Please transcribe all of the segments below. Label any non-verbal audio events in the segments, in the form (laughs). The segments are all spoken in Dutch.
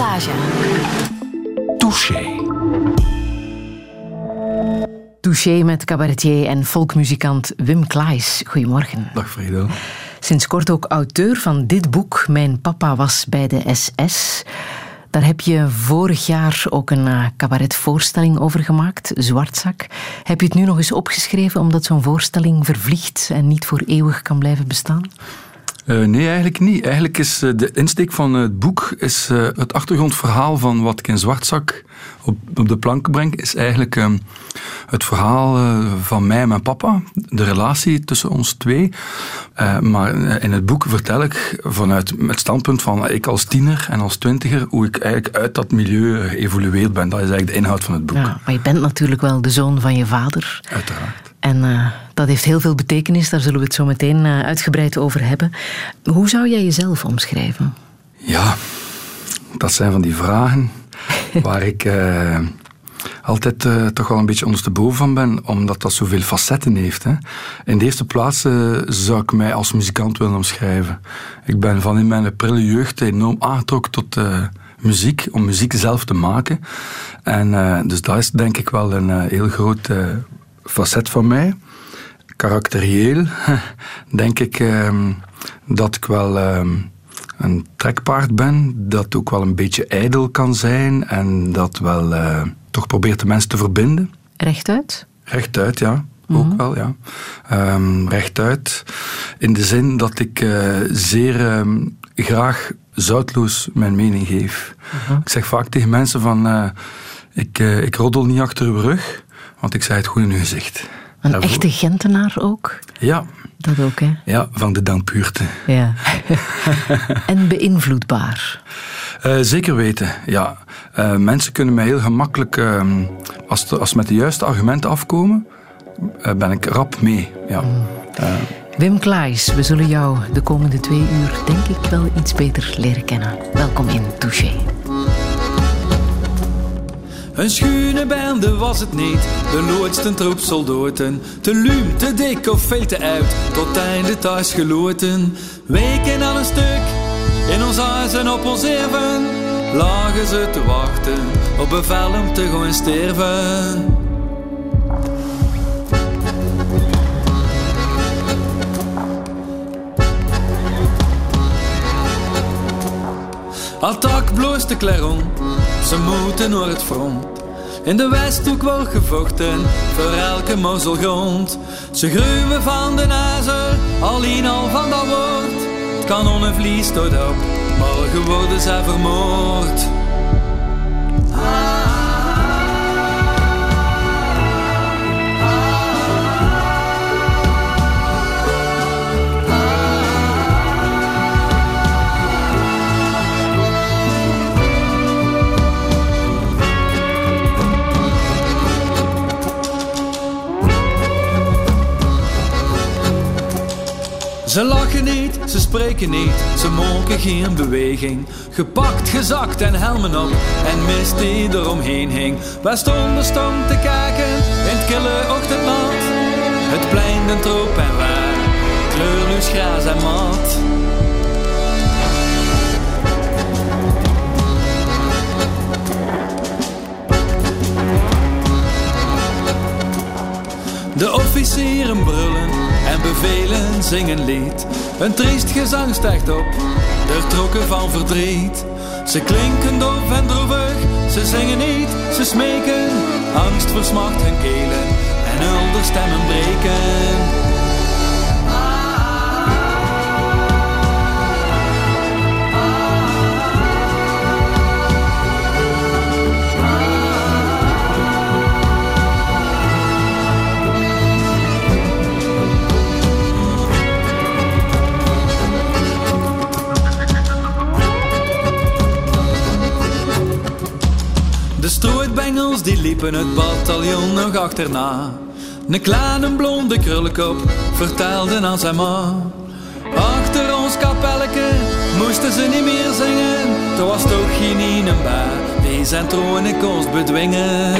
Passage. Touché. Touché met cabaretier en folkmuzikant Wim Klaes. Goedemorgen. Dag Fredo. Sinds kort ook auteur van dit boek, Mijn papa was bij de SS. Daar heb je vorig jaar ook een uh, cabaretvoorstelling over gemaakt, Zwartzak. Heb je het nu nog eens opgeschreven omdat zo'n voorstelling vervliegt en niet voor eeuwig kan blijven bestaan? Uh, nee, eigenlijk niet. Eigenlijk is uh, de insteek van het boek is, uh, het achtergrondverhaal van wat ik in Zwartzak op, op de plank breng, is eigenlijk ehm, het verhaal van mij en mijn papa, de relatie tussen ons twee. maar in het boek vertel ik vanuit het standpunt van ik als tiener en als twintiger, hoe ik eigenlijk uit dat milieu geëvolueerd ben. Dat is eigenlijk de inhoud van het boek. Ja, maar je bent natuurlijk wel de zoon van je vader. Uiteraard. En uh, dat heeft heel veel betekenis, daar zullen we het zo meteen uitgebreid over hebben. Hoe zou jij jezelf omschrijven? Ja, dat zijn van die vragen (laughs) waar ik uh, altijd toch wel een beetje ondersteboven van ben, omdat dat zoveel facetten heeft. Hè. In de eerste plaats zou ik mij als muzikant willen omschrijven. Ik ben van in mijn prille jeugd enorm aangetrokken tot muziek, om muziek zelf te maken. En dus dat is denk ik wel een heel groot facet van mij. Karakterieel (laughs) denk ik um, dat ik wel um, een trekpaard ben, dat ook wel een beetje ijdel kan zijn en dat wel uh, toch probeert de mensen te verbinden. Rechtuit? Rechtuit, ja. Ook mm -hmm. wel, ja. Um, rechtuit. In de zin dat ik uh, zeer graag zoutloos mijn mening geef. -huh. Ik zeg vaak tegen mensen van... Uh, ik, ik roddel niet achter uw rug. Want ik zei het goed in uw gezicht. Een Daarvoor. echte Gentenaar ook? Ja. Dat ook, hè? Ja, van de damppuurte. Ja. (laughs) en beïnvloedbaar? Uh, zeker weten, ja. Uh, mensen kunnen mij heel gemakkelijk, uh, als, de, als met de juiste argumenten afkomen, eh, ben ik rap mee. Ja. Mm. Wim Klaes, we zullen jou de komende twee uur denk ik wel iets beter leren kennen. Welkom in Touché. Een schuine bende was het niet, de loodste troep soldaten. Te luim, te dik of veel te uit, tot einde thuis geloten. Weken aan een stuk, in ons huis en op ons erven. Lagen ze te wachten, op bevel om te gaan sterven. Attack bloos de clairon, ze moeten naar het front. In de Westhoek wordt gevochten voor elke mozzelgrond. Ze gruwen van de nazer, alleen al van dat woord. Het kanonnen vliest tot op, morgen worden zij vermoord. Ze lachen niet, ze spreken niet, ze maken geen beweging. Gepakt, gezakt en helmen op, en mist die eromheen hing. Wij stonden stom te kijken in het kille ochtendland. Het plein, de troep en waar, kleurloos gras en mat. De officieren brullen en bevelen zingen lied. Een triest gezang stijgt op, der trokken van verdriet. Ze klinken dof en droevig, ze zingen niet, ze smeken. Angst versmacht hun kelen en hulder stemmen breken. Liepen het bataljon nog achterna. Een kleine blonde krullenkop vertelde aan zijn ma. Achter ons kapelleke moesten ze niet meer zingen. Er was toch geen ene bij die zijn troon kost bedwingen.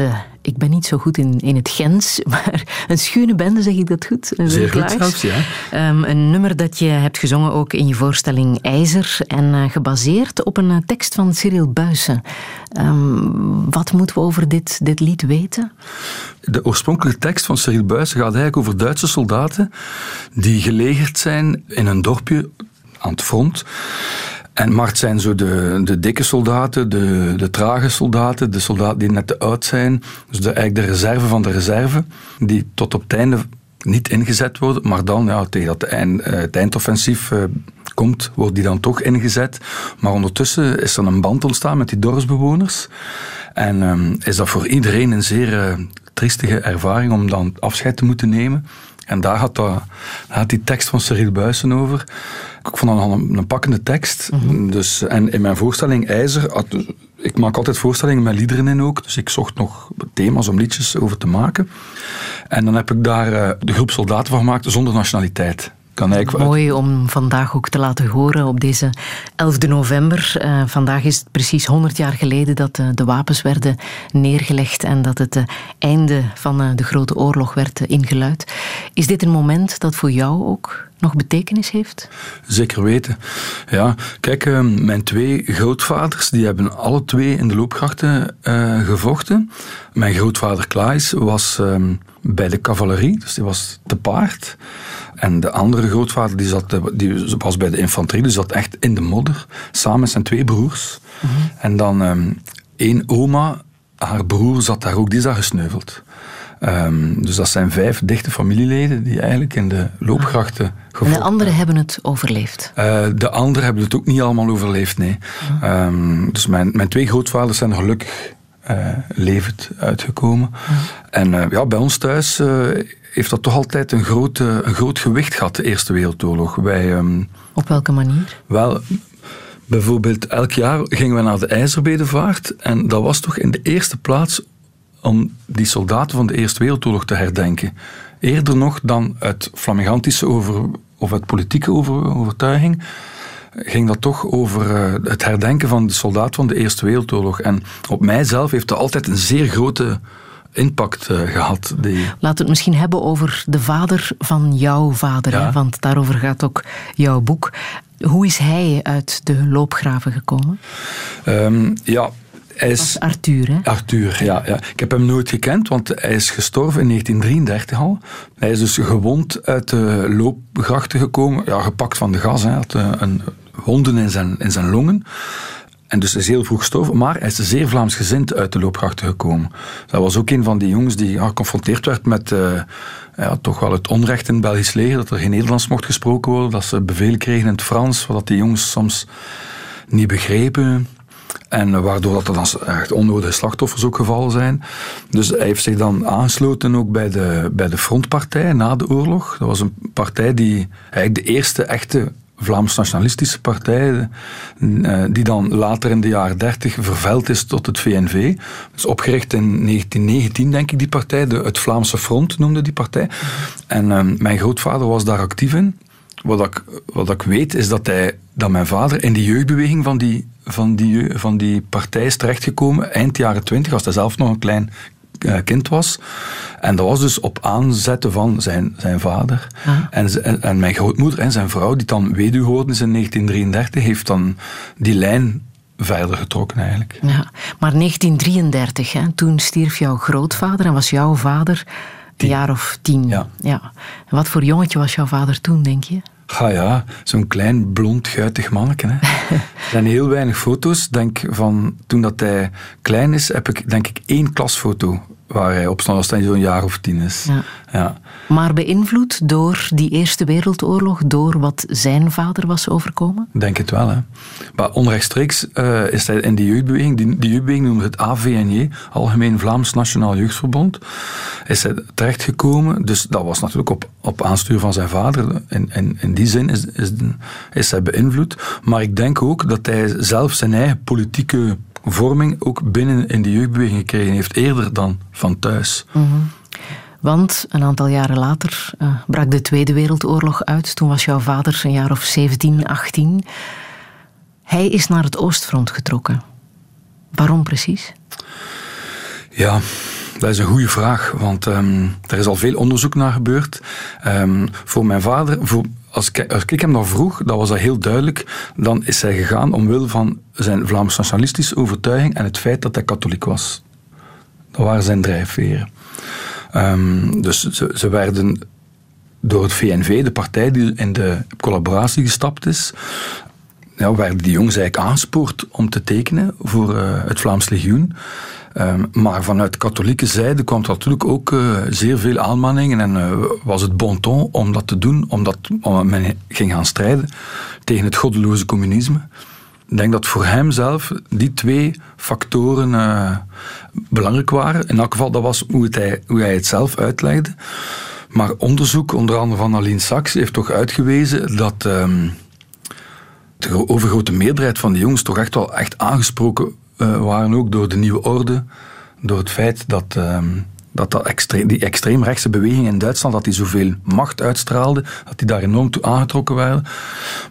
Bende. Ik ben niet zo goed in, in het Gens, (laughs) maar een schuine bende, zeg ik dat goed? Zeer goed zelfs, ja. Um, een nummer dat je hebt gezongen ook in je voorstelling IJzer en uh, gebaseerd op een uh, tekst van Cyril Buissen. Um, wat moeten we over dit, dit lied weten? De oorspronkelijke tekst van Cyril Buissen gaat eigenlijk over Duitse soldaten die gelegerd zijn in een dorpje aan het front. En maar het zijn zo de, de dikke soldaten, de, de trage soldaten, de soldaten die net te oud zijn. Dus de, eigenlijk de reserve van de reserve, die tot op het einde niet ingezet worden, maar dan, ja, tegen dat eind, eh, het eindoffensief uh, komt, wordt die dan toch ingezet. Maar ondertussen is er een band ontstaan met die dorpsbewoners. En um, is dat voor iedereen een zeer uh, triestige ervaring om dan afscheid te moeten nemen. En daar had, dat, had die tekst van Cyril Buissen over. Ik vond dat een, een pakkende tekst. Mhm. dus, en in mijn voorstelling IJzer, ik maak altijd voorstellingen met liederen in ook, dus ik zocht nog thema's om liedjes over te maken. En dan heb ik daar uh, de groep soldaten van gemaakt zonder nationaliteit. Mooi om vandaag ook te laten horen op deze 11 november. Uh, vandaag is het precies 100 jaar geleden dat uh, de wapens werden neergelegd en dat het uh, einde van de Grote Oorlog werd ingeluid. Is dit een moment dat voor jou ook nog betekenis heeft? Zeker weten. Ja, kijk, mijn twee grootvaders die hebben alle twee in de loopgrachten gevochten. Mijn grootvader Klaes was ehm, bij de cavalerie, dus die was te paard. En de andere grootvader die zat, die was bij de infanterie, die zat echt in de modder, samen met zijn twee broers. Mhm. En dan um, één oma, haar broer zat daar ook, die is daar gesneuveld. Um, dus dat zijn vijf dichte familieleden die eigenlijk in de loopgrachten gevolgd En de anderen hebben het overleefd? Uh, de anderen hebben het ook niet allemaal overleefd, nee. Um, dus mijn, mijn twee grootvaders zijn gelukkig uh, levend uitgekomen. En uh, ja, bij ons thuis heeft dat toch altijd een groot, een groot gewicht gehad, de Eerste Wereldoorlog. Wij, um, Op welke manier? Wel, bijvoorbeeld elk jaar gingen we naar de IJzerbedevaart en dat was toch in de eerste plaats om die soldaten van de Eerste Wereldoorlog te herdenken. Eerder nog dan uit flamigantische over, of uit politieke over, overtuiging ging dat toch over uh, het herdenken van de soldaat van de Eerste Wereldoorlog. En op mijzelf heeft dat altijd een zeer grote impact uh, gehad. Die... Laten we het misschien hebben over de vader van jouw vader, hè? want daarover gaat ook jouw boek. Hoe is hij uit de loopgraven gekomen? Um, ja, hij is, Arthur, hè? Arthur, ja, ja. Ik heb hem nooit gekend, want hij is gestorven in 1933 al. Hij is dus gewond uit de loopgrachten gekomen, ja, gepakt van de gas. Hij had eh, een, wonden in zijn, in zijn longen. En dus is heel vroeg gestorven, maar hij is zeer Vlaams gezind uit de loopgrachten gekomen. Dat was ook een van die jongens die geconfronteerd werd met uh, ja, toch wel het onrecht in het Belgisch leger, dat er geen Nederlands mocht gesproken worden, dat ze bevelen kregen in het Frans, wat die jongens soms niet begrepen. En waardoor dat er dan echt onnodige slachtoffers ook gevallen zijn. Dus hij heeft zich dan aangesloten ook bij de, bij de Frontpartij na de oorlog. Dat was een partij die eigenlijk de eerste echte Vlaams-nationalistische partij, eh, die dan later in de jaren 30 vervuild is tot het VNV. Dus opgericht in 1919, denk ik, die partij. De, het Vlaamse Front noemde die partij. En uh, mijn grootvader was daar actief in. Wat ik, wat ik weet is dat, hij, dat mijn vader in de jeugdbeweging van die, van, die, van die partij is terechtgekomen. Eind jaren twintig, als hij zelf nog een klein kind was. En dat was dus op aanzetten van zijn, zijn vader. Ah. En, en, mijn grootmoeder en zijn vrouw, die dan weduwe geworden is in 1933, heeft dan die lijn verder getrokken eigenlijk. Ja, maar 1933, hè, toen stierf jouw grootvader en was jouw vader een jaar of tien. Ja. ja. En wat voor jongetje was jouw vader toen, denk je? Ga ja, zo'n klein, blond, guitig manneke. Hè. (laughs) er zijn heel weinig foto's. Denk van toen dat hij klein is, heb ik denk ik één klasfoto waar hij op stond als hij zo'n jaar of tien is. Ja. ja. Maar beïnvloed door die Eerste Wereldoorlog, door wat zijn vader was overkomen? Denk het wel, hè. Maar onrechtstreeks uh, is hij in die jeugdbeweging, die, die jeugdbeweging noemde het AVNJ, Algemeen Vlaams Nationaal Jeugdverbond, is hij terechtgekomen. Dus dat was natuurlijk op, op aanstuur van zijn vader. In, in, in die zin is, is, is hij beïnvloed. Maar ik denk ook dat hij zelf zijn eigen politieke vorming ook binnen in de jeugdbeweging gekregen heeft, eerder dan van thuis. Mhm. Want een aantal jaren later uh, brak de Tweede Wereldoorlog uit. Toen was jouw vader een jaar of 17, 18. Hij is naar het Oostfront getrokken. Waarom precies? Ja, dat is een goede vraag, want um, er is al veel onderzoek naar gebeurd. Um, voor mijn vader, voor, als, ik, hem dat vroeg, dat was dat heel duidelijk. Dan is hij gegaan omwille van zijn Vlaams-nationalistische overtuiging en het feit dat hij katholiek was. Dat waren zijn drijfveren. Um, dus ze, werden door het VNV, de partij die in de collaboratie gestapt is, ja, werden die jongens eigenlijk aangespoord om te tekenen voor uh, het Vlaams Legioen. Um, maar vanuit katholieke zijde kwam er natuurlijk ook uh, zeer veel aanmaningen en uh, was het bon ton om dat te doen, omdat, men ging gaan strijden tegen het goddeloze communisme. Ik denk dat voor hem zelf die twee factoren uh, belangrijk waren. In elk geval, dat was hoe, hij, hoe hij het zelf uitlegde. Maar onderzoek, onder andere van Aline Sachs, heeft toch uitgewezen dat um, de overgrote meerderheid van de jongens toch echt wel echt aangesproken uh, waren ook door de nieuwe orde, door het feit dat, um, dat, dat die extreemrechtse beweging in Duitsland, dat die zoveel macht uitstraalde, dat die daar enorm toe aangetrokken waren.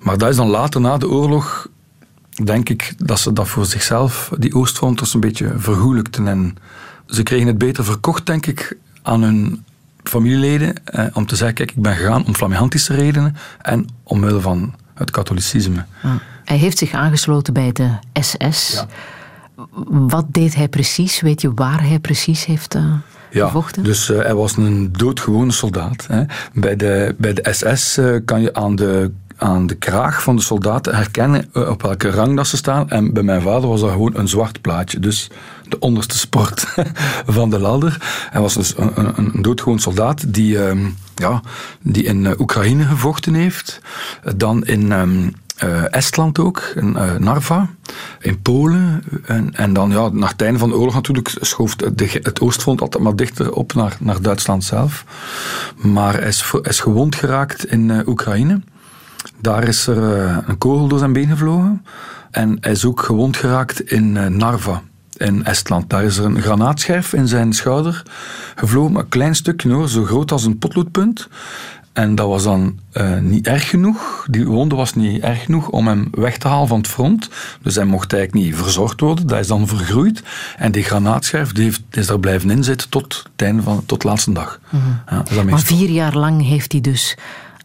Maar dat is dan later na de oorlog, denk ik, dat ze dat voor zichzelf, die Oostfronters, een beetje vergoelijkten. En ze kregen het beter verkocht, denk ik, aan hun familieleden, eh, om te zeggen, kijk, ik ben gegaan om flammeantische redenen en omwille van het katholicisme. Hij heeft zich aangesloten bij de SS. Ja. Wat deed hij precies? Weet je waar hij precies heeft uh, ja, gevochten? Dus uh, hij was een doodgewone soldaat. Hè. Bij, de, bij de SS uh, kan je aan de, aan de kraag van de soldaten herkennen op welke rang dat ze staan. En bij mijn vader was dat gewoon een zwart plaatje. Dus de onderste sport (laughs) van de ladder. Hij was dus een, een, een doodgewoon soldaat die, um, ja, die in Oekraïne gevochten heeft. Dan in... Um, uh, Estland ook, in uh, Narva, in Polen. En, en dan ja, na het einde van de oorlog natuurlijk schoof de, het Oostfront altijd maar dichter op naar, naar Duitsland zelf. Maar hij is, is gewond geraakt in uh, Oekraïne. Daar is er een kogel door zijn been gevlogen. En hij is ook gewond geraakt in Narva in Estland. Daar is er een granaatscherf in zijn schouder gevlogen, een klein stukje hoor, zo groot als een potloodpunt. En dat was dan uh, niet erg genoeg. Die wonde was niet erg genoeg om hem weg te halen van het front. Dus hij mocht eigenlijk niet verzorgd worden. Dat is dan vergroeid. En die granaatscherf die heeft, is daar blijven inzitten tot het einde van tot de laatste dag. Mm -hmm. ja, maar vier jaar lang heeft hij dus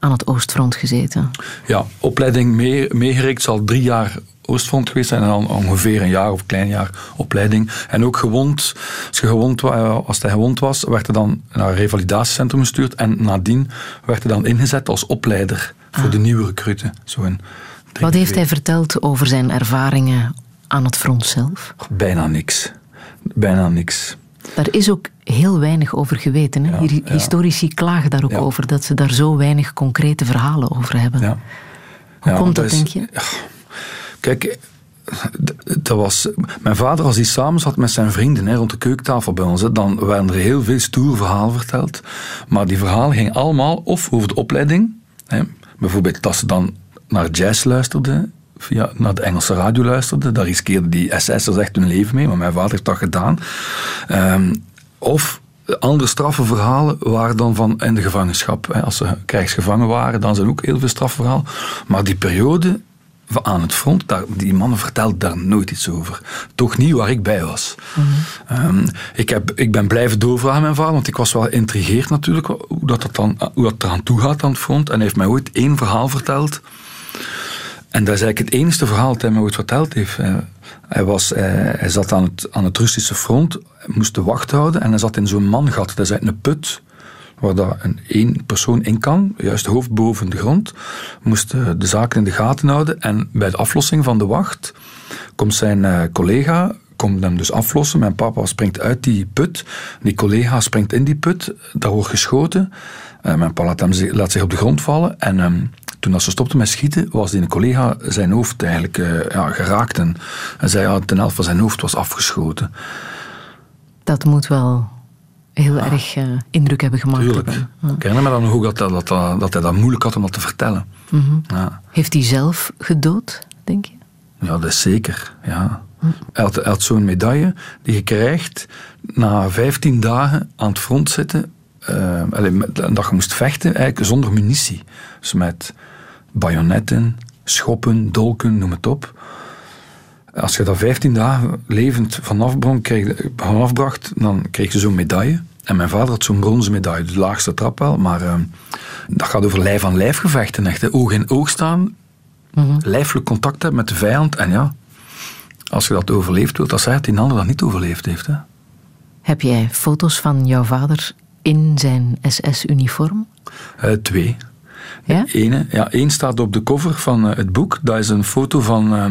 aan het Oostfront gezeten. Ja, opleiding meegerekend zal drie jaar Oostfront geweest zijn en dan ongeveer een jaar of een klein jaar opleiding. En ook gewond. Als, je gewond, als hij gewond was, werd hij dan naar een revalidatiecentrum gestuurd en nadien werd hij dan ingezet als opleider voor ah. de nieuwe recruten. Zo in Wat heeft hij verteld over zijn ervaringen aan het front zelf? Bijna niks. Bijna niks. Daar is ook heel weinig over geweten. Hè? Ja, Historici ja. klagen daar ook ja. over, dat ze daar zo weinig concrete verhalen over hebben. Hoe komt dat, is, denk je? Kijk, dat was, mijn vader, als hij samen zat met zijn vrienden hè, rond de keukentafel bij ons, hè, dan werden er heel veel stoere verhalen verteld. Maar die verhalen gingen allemaal of over de opleiding. Hè, bijvoorbeeld dat ze dan naar jazz luisterden, via, naar de Engelse radio luisterden. Daar riskeerden die SS'ers echt hun leven mee, maar mijn vader heeft dat gedaan. Um, of andere straffenverhalen waren dan van in de gevangenschap. Hè. Als ze krijgsgevangen waren, dan zijn ook heel veel strafverhalen. Maar die periode aan het front, daar, die mannen vertelden daar nooit iets over. Toch niet waar ik bij was. Mm -hmm. um, ik, heb, ik ben blijven doorvragen mijn vader, want ik was wel geïntrigeerd natuurlijk hoe dat, dat, dan, hoe dat eraan toe gaat aan het front. En hij heeft mij ooit één verhaal verteld. En dat is eigenlijk het enige verhaal dat hij mij ooit verteld heeft. Hij, was, hij, hij zat aan het, aan het Russische front, moest de wacht houden en hij zat in zo'n mangat. Dat is eigenlijk een put waar dat een één persoon in kan, juist hoofd boven de grond, moest de zaken in de gaten houden. En bij de aflossing van de wacht komt zijn collega komt hem dus aflossen. Mijn papa springt uit die put. Die collega springt in die put. Daar wordt geschoten. Mijn papa laat, hem, laat zich op de grond vallen. En toen ze stopte met schieten, was die collega zijn hoofd eigenlijk uh, ja, geraakt. En, en zei ja, ten helft van zijn hoofd was afgeschoten. Dat moet wel heel erg uh, indruk hebben gemaakt. Tuurlijk. Ja. Ik herinner me dan ook dat, dat, dat, dat hij dat moeilijk had om dat te vertellen. Mm -hmm. ja. Heeft hij zelf gedood, denk je? Ja, dat is zeker. Ja. Mm. Hij had, had zo'n medaille die je krijgt na 15 dagen aan het front zitten. Uh, dat je moest vechten eigenlijk zonder munitie. Dus met bajonetten, schoppen, dolken, noem het op. Als je dat 15 dagen levend vanaf, vanaf bracht, dan kreeg je zo'n medaille. En mijn vader had zo'n bronzen medaille, de laagste trap wel, maar uh, dat gaat over lijf aan lijf gevechten, echt. Hè. Oog in oog staan, mm lijfelijk contact hebben met de vijand. En ja, als je dat overleeft, wil dat zeggen dat die ander dat niet overleefd heeft. Hè. Heb jij foto's van jouw vader in zijn SS-uniform? Uh, twee. Ja? Ene, ja, één staat op de cover van uh, het boek. Dat is een foto van uh,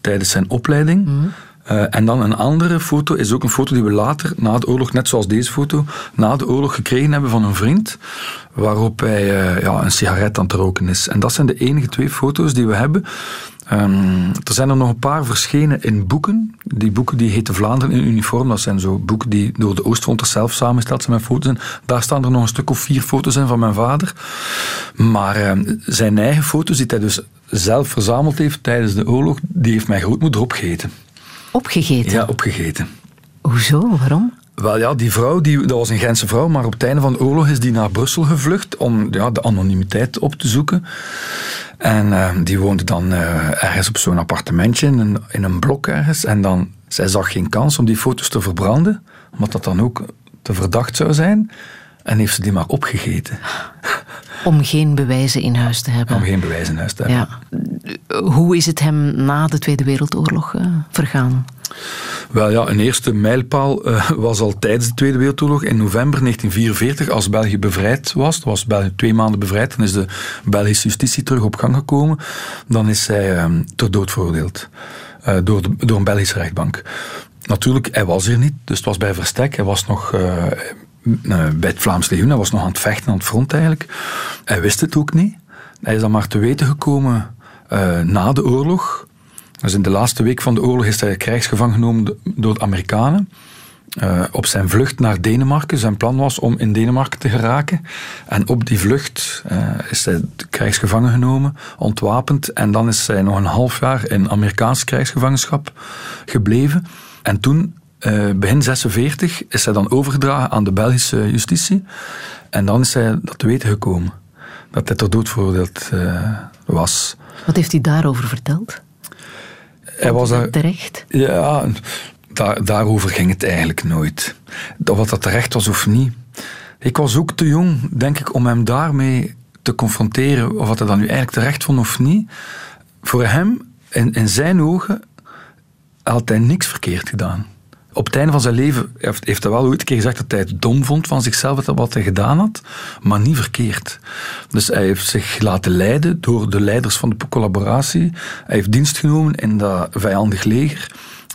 tijdens zijn opleiding. Mm uh, en dan een andere foto is ook een foto die we later, na de oorlog, net zoals deze foto, na de oorlog gekregen hebben van een vriend, waarop hij uh, ja, een sigaret aan het roken is. En dat zijn de enige twee foto's die we hebben. Um, er zijn er nog een paar verschenen in boeken. Die boeken die heten Vlaanderen in uniform. Dat zijn zo boeken die door de Oostfronters zelf samengesteld zijn met foto's in. Daar staan er nog een stuk of vier foto's in van mijn vader. Maar uh, zijn eigen foto's die hij dus zelf verzameld heeft tijdens de oorlog, die heeft mijn grootmoeder opgegeten. Opgegeten? Ja, opgegeten. Hoezo? Waarom? Wel ja, die vrouw, die, dat was een Gentse vrouw, maar op het einde van de oorlog is die naar Brussel gevlucht om ja, de anonimiteit op te zoeken. En uh, die woonde dan uh, ergens op zo'n appartementje in een, in een blok ergens. En dan, zij zag geen kans om die foto's te verbranden, omdat dat dan ook te verdacht zou zijn. En heeft ze die maar opgegeten. Om geen bewijzen in huis te hebben. Om geen bewijzen in huis te hebben. Ja. Hoe is het hem na de Tweede Wereldoorlog uh, vergaan? Wel ja, een eerste mijlpaal uh, was al tijdens de Tweede Wereldoorlog. In november 1944, als België bevrijd was, was België twee maanden bevrijd, dan is de Belgische justitie terug op gang gekomen. Dan is hij uh, ter dood veroordeeld uh, door, de, door een Belgische rechtbank. Natuurlijk, hij was er niet, dus het was bij verstek. Hij was nog bij het Vlaams Legioen, hij was nog aan het vechten aan het front eigenlijk. Hij wist het ook niet. Hij is dan maar te weten gekomen na de oorlog dus in de laatste week van de oorlog is hij krijgsgevangen genomen door de Amerikanen. Uh, op zijn vlucht naar Denemarken. Zijn plan was om in Denemarken te geraken. En op die vlucht is hij krijgsgevangen genomen, ontwapend. En dan is hij nog een half jaar in Amerikaans krijgsgevangenschap gebleven. En toen, uh, begin 46, is hij dan overgedragen aan de Belgische justitie. En dan is hij dat te weten gekomen. Dat hij ter dood veroordeeld was. Wat heeft hij daarover verteld? hij was daar, terecht? Ja, daar, daarover ging het eigenlijk nooit. Wat dat terecht was of niet. Ik was ook te jong, denk ik, om hem daarmee te confronteren. Of wat hij dan nu eigenlijk terecht vond of niet. Voor hem, in, in zijn ogen, had hij niks verkeerd gedaan. Op het einde van zijn leven heeft, hij wel ooit een keer gezegd dat hij het dom vond van zichzelf, wat hij gedaan had, maar niet verkeerd. Dus hij heeft zich laten leiden door de leiders van de collaboratie. Hij heeft dienst genomen in dat vijandig leger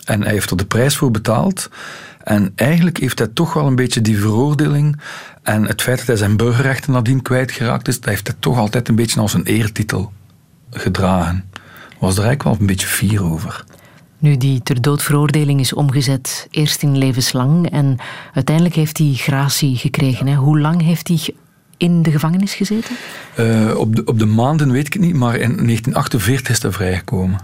en hij heeft er de prijs voor betaald. En eigenlijk heeft hij toch wel een beetje die veroordeling en het feit dat hij zijn burgerrechten nadien kwijtgeraakt is, dat heeft hij toch altijd een beetje als een eertitel gedragen. Was er eigenlijk wel een beetje fier over. Nu, die ter doodveroordeling is omgezet eerst in levenslang en uiteindelijk heeft hij gratie gekregen. Hè? Hoe lang heeft hij in de gevangenis gezeten? Uh, op, de, op de maanden weet ik het niet, maar in 1948 is hij vrijgekomen.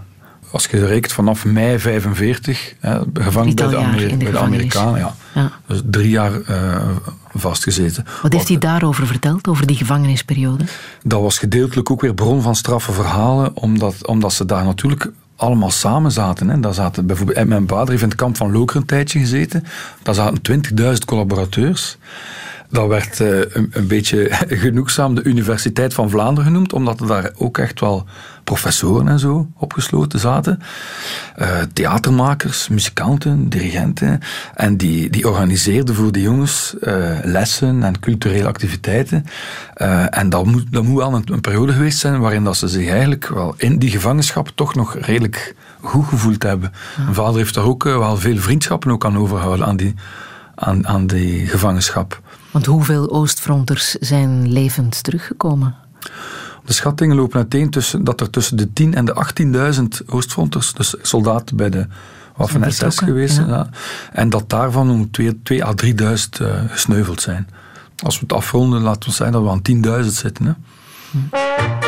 Als je rekent vanaf mei 45, hè, gevangen bij de, bij de Amerikanen, ja. ja. Dus drie jaar uh, vastgezeten. Wat heeft hij daarover verteld, over die gevangenisperiode? Dat was gedeeltelijk ook weer bron van straffe verhalen, omdat, omdat ze daar natuurlijk allemaal samen zaten. Hè. Daar zaten bijvoorbeeld, mijn vader heeft in het kamp van Loker een tijdje gezeten. Daar zaten 20.000 collaborateurs. Dat werd uh, een, een, beetje (laughs) genoegzaam de Universiteit van Vlaanderen genoemd, omdat er daar ook echt wel professoren en zo opgesloten zaten. Uh, theatermakers, muzikanten, dirigenten. En die, die organiseerden voor die jongens uh, lessen en culturele activiteiten. en dat moet, dat moet wel een, een, periode geweest zijn waarin dat ze zich eigenlijk wel in die gevangenschap toch nog redelijk goed gevoeld hebben. Mijn vader heeft daar ook wel veel vriendschappen ook aan overgehouden, aan die, aan, aan die gevangenschap. Want hoeveel Oostfronters zijn levend teruggekomen? De schattingen lopen uiteen tussen, dat er tussen de 10.000 en de 18.000 Oostfronters, dus soldaten bij de Waffen-SS geweest zijn, ja. en dat daarvan om 2 à 3.000 uh, gesneuveld zijn. Als we het afronden, laten we zeggen dat we aan 10.000 zitten. Hè. Hm.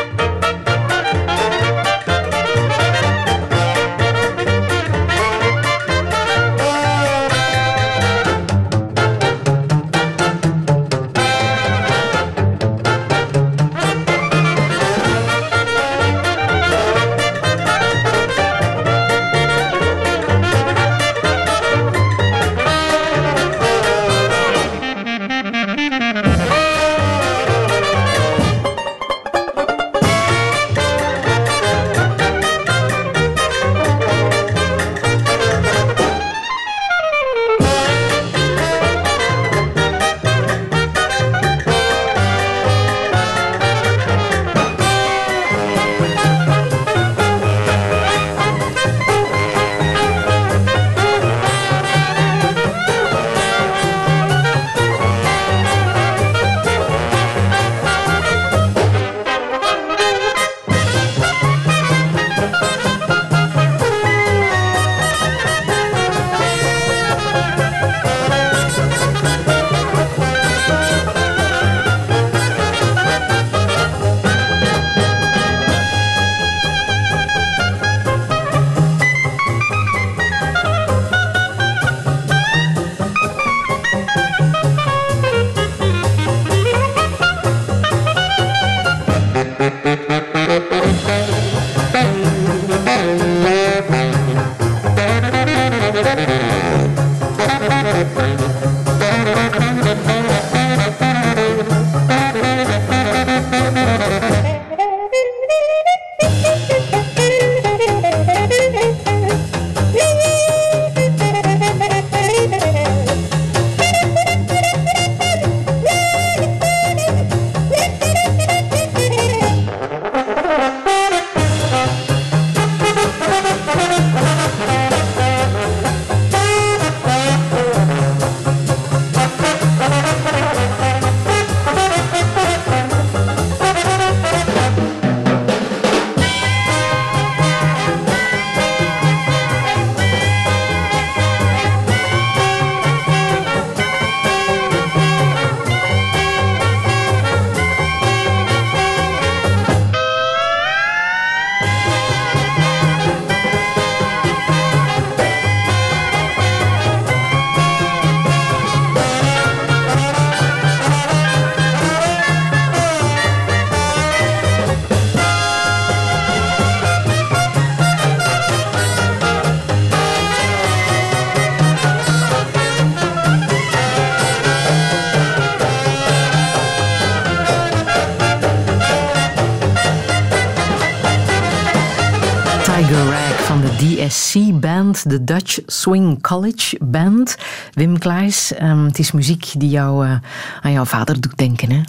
Swing College Band. Wim Klaes, um, het is muziek die jou uh, aan jouw vader doet denken, hè?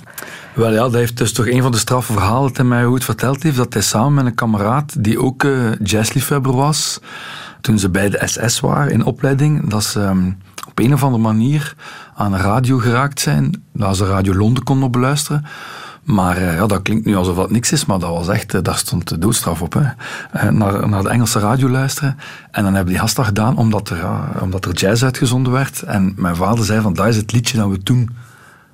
Wel ja, dat heeft dus toch een van de straffe verhalen dat mij goed verteld heeft, dat hij samen met een kameraad, die ook uh, jazzliefhebber was, toen ze bij de SS waren in opleiding, dat ze um, op een of andere manier aan een radio geraakt zijn, dat ze Radio Londen konden beluisteren. Maar uh, ja, dat klinkt nu alsof dat niks is, maar dat was echt, uh, daar stond de doodstraf op. Hè. Uh, naar, naar de Engelse radio luisteren. En dan hebben die gast dat gedaan omdat er, omdat er jazz uitgezonden werd. En mijn vader zei van, dat is het liedje dat we toen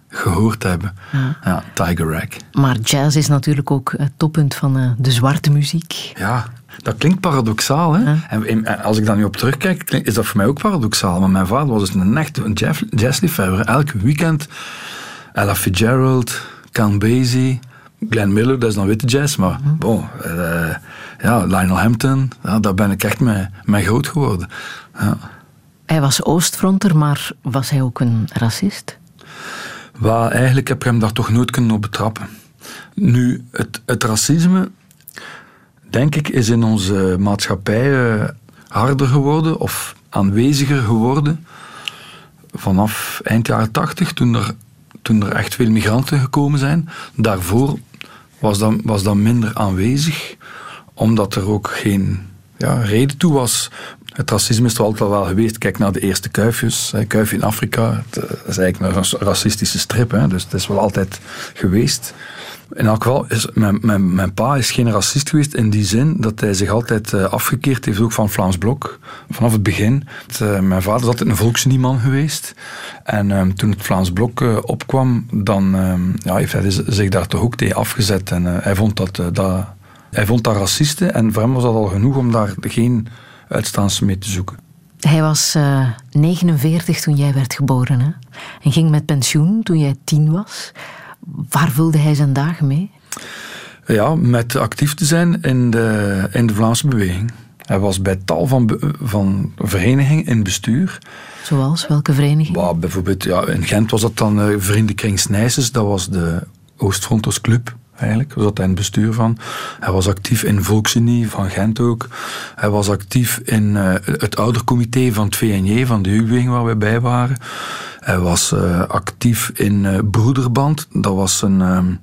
gehoord hebben. Ja, ja Tiger Rag. Maar jazz is natuurlijk ook het toppunt van de zwarte muziek. Ja, dat klinkt paradoxaal. Hè? En, als ik daar nu op terugkijk, is dat voor mij ook paradoxaal. Maar mijn vader was dus een echte een jazzliefhebber. Elk weekend Ella Fitzgerald, Count Basie, Glenn Miller, dat is dan witte jazz. Maar mm bon, uh, ja, Lionel Hampton, ja, daar ben ik echt mee, mee groot geworden. Ja. Hij was Oostfronter, maar was hij ook een racist? Wel, eigenlijk heb ik hem daar toch nooit kunnen op betrappen. Nu, het, het racisme denk ik, is in onze maatschappij uh, harder geworden of aanweziger geworden vanaf eind jaren tachtig, toen er, toen er echt veel migranten gekomen zijn. Daarvoor was dat, was dat minder aanwezig, omdat er ook geen ja, reden toe was. Het racisme is er altijd wel geweest. Kijk naar de eerste kuifjes. Kuif in Afrika, dat is eigenlijk een racistische strip. Hè, dus het is wel altijd geweest. In elk geval, is, mijn, mijn, mijn, pa is geen racist geweest in die zin dat hij zich altijd uh, afgekeerd heeft, ook van Vlaams Blok, vanaf het begin. Uh, mijn vader is altijd een volksnieman geweest. En um, toen het Vlaams Blok uh, opkwam, dan um, ja, heeft hij zich daar toch ook tegen afgezet. En hij, vond dat, dat, hij vond dat racisten en voor hem was dat al genoeg om daar geen uitstaans mee te zoeken. Hij was 49 toen jij werd geboren en ging met pensioen toen jij tien was. Waar vulde hij zijn dagen mee? Ja, met actief te zijn in de, in de Vlaamse beweging. Hij was bij tal van, van verenigingen in bestuur. Zoals? Welke vereniging? Bijvoorbeeld, ja, in Gent was dat dan uh, Vriendenkring Snijsens. Dat was de Oostfronters Club eigenlijk. Daar zat in het bestuur van. Hij was actief in Volksunie van Gent ook. Hij was actief in uh, het oudercomité van het VNJ, van de jeugdbeweging waar we bij waren. Hij was uh, actief in uh, Broederband. Dat was een,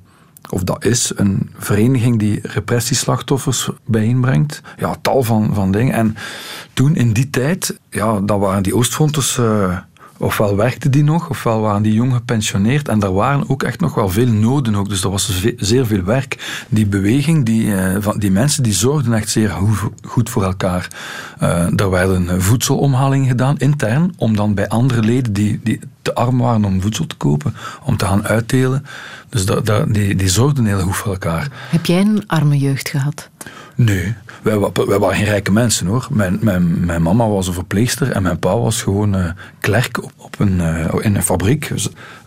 of dat is een vereniging die repressieslachtoffers bijeenbrengt. Ja, tal van, van dingen. En toen in die tijd, ja, dan waren die Oostfronters ofwel werkten die nog, ofwel waren die jong gepensioneerd. En daar waren ook echt nog wel veel noden ook. Dus er was zeer veel werk. Die beweging, die, eh, van die mensen, die zorgden echt zeer goed voor elkaar. Uh, er werden voedselomhalingen gedaan, intern, om dan bij andere leden die, die te arm waren om voedsel te kopen, om te gaan uitdelen. Dus dat, dat, die, die zorgden heel goed voor elkaar. Heb jij een arme jeugd gehad? Nee, wij, wij, waren geen rijke mensen hoor. Mijn, mijn, mijn mama was een verpleegster en mijn pa was gewoon uh, klerk op, op een, uh, in een fabriek.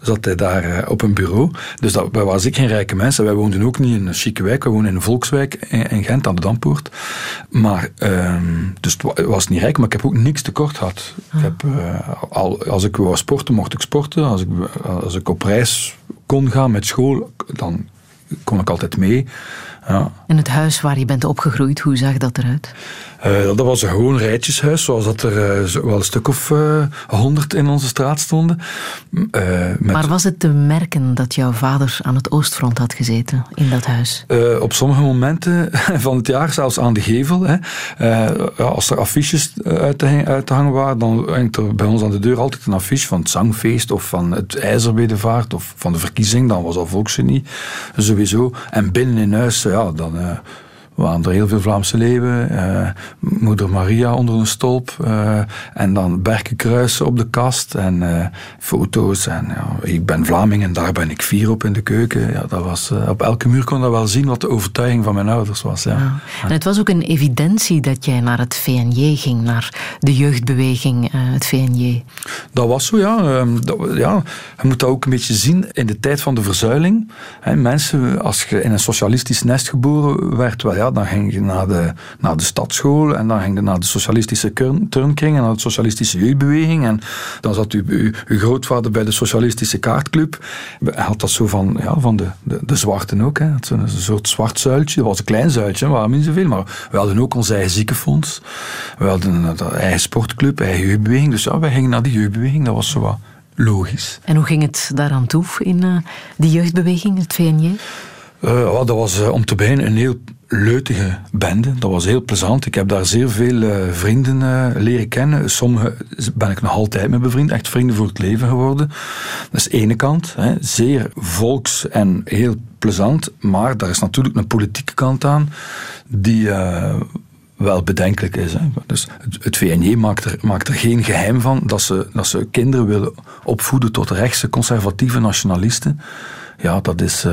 Zat hij daar uh, op een bureau. Dus dat, wij waren zeker geen rijke mensen. Wij woonden ook niet in een chique wijk. Wij woonden in een volkswijk in, in Gent aan de Dampoort. Maar, ehm, dus het was niet rijk, maar ik heb ook niks tekort gehad. Ik heb, al, als ik wou sporten, mocht ik sporten. Als ik, als ik op reis kon gaan met school, dan kon ik altijd mee. Ja. En het huis waar je bent opgegroeid, hoe zag dat eruit? Uh, dat was een gewoon rijtjeshuis, zoals dat er uh, wel een stuk of eh, honderd in onze straat stonden. Met... Maar was het te merken dat jouw vader aan het oostfront had gezeten in dat huis? op sommige momenten (laughs) van het jaar, zelfs aan de gevel. Hè. als er affiches uit te, uit te, hangen waren, dan hangt er bij ons aan de deur altijd een affiche van het zangfeest of van het ijzerbedevaart of van de verkiezing. Dan was al volksgenie, sowieso. En binnen in huis, ja, dan waren er heel veel Vlaamse leeuwen. Uh, Moeder Maria onder een stolp. Uh, en dan berkenkruisen op de kast. En uh, foto's. En ja, ik ben Vlaming en daar ben ik vier op in de keuken. Ja, dat was, op elke muur kon dat wel zien wat de overtuiging van mijn ouders was. Ja. ja. En het was ook een evidentie dat jij naar het VNJ ging. Naar de jeugdbeweging, het VNJ. Dat was zo, ja. Ehm, dat, ja. Je moet dat ook een beetje zien in de tijd van de verzuiling. Hè, mensen, als je in een socialistisch nest geboren werd, wel ja, ja, dan ging je naar de, naar de stadsschool en dan ging je naar de socialistische turnkring en naar de socialistische jeugdbeweging. En dan zat uw, uw, uw grootvader bij de socialistische kaartclub. Hij had dat zo van, ja, van de, de, de zwarten ook. Hè. Een soort zwart zuiltje. Dat was een klein zuiltje, waarom niet zoveel. Maar we hadden ook ons eigen ziekenfonds. We hadden een eigen sportclip, eigen jeugdbeweging. Dus ja, wij gingen naar die jeugdbeweging. Dat was zo wat logisch. En hoe ging het daaraan toe in uh, die jeugdbeweging, het VNJ? Uh, dat was uh, om te beginnen een heel leutige bende. Dat was heel plezant. Ik heb daar zeer veel uh, vrienden leren kennen. Sommige ben ik nog altijd mee bevriend. Echt vrienden voor het leven geworden. Dat is de ene kant. Hè. Zeer volks en heel plezant. Maar daar is natuurlijk een politieke kant aan. Die wel bedenkelijk is. Hè. Dus het, het VNJ maakt er, maakt er geen geheim van dat ze, dat ze kinderen willen opvoeden tot rechtse conservatieve nationalisten. Ja, dat is.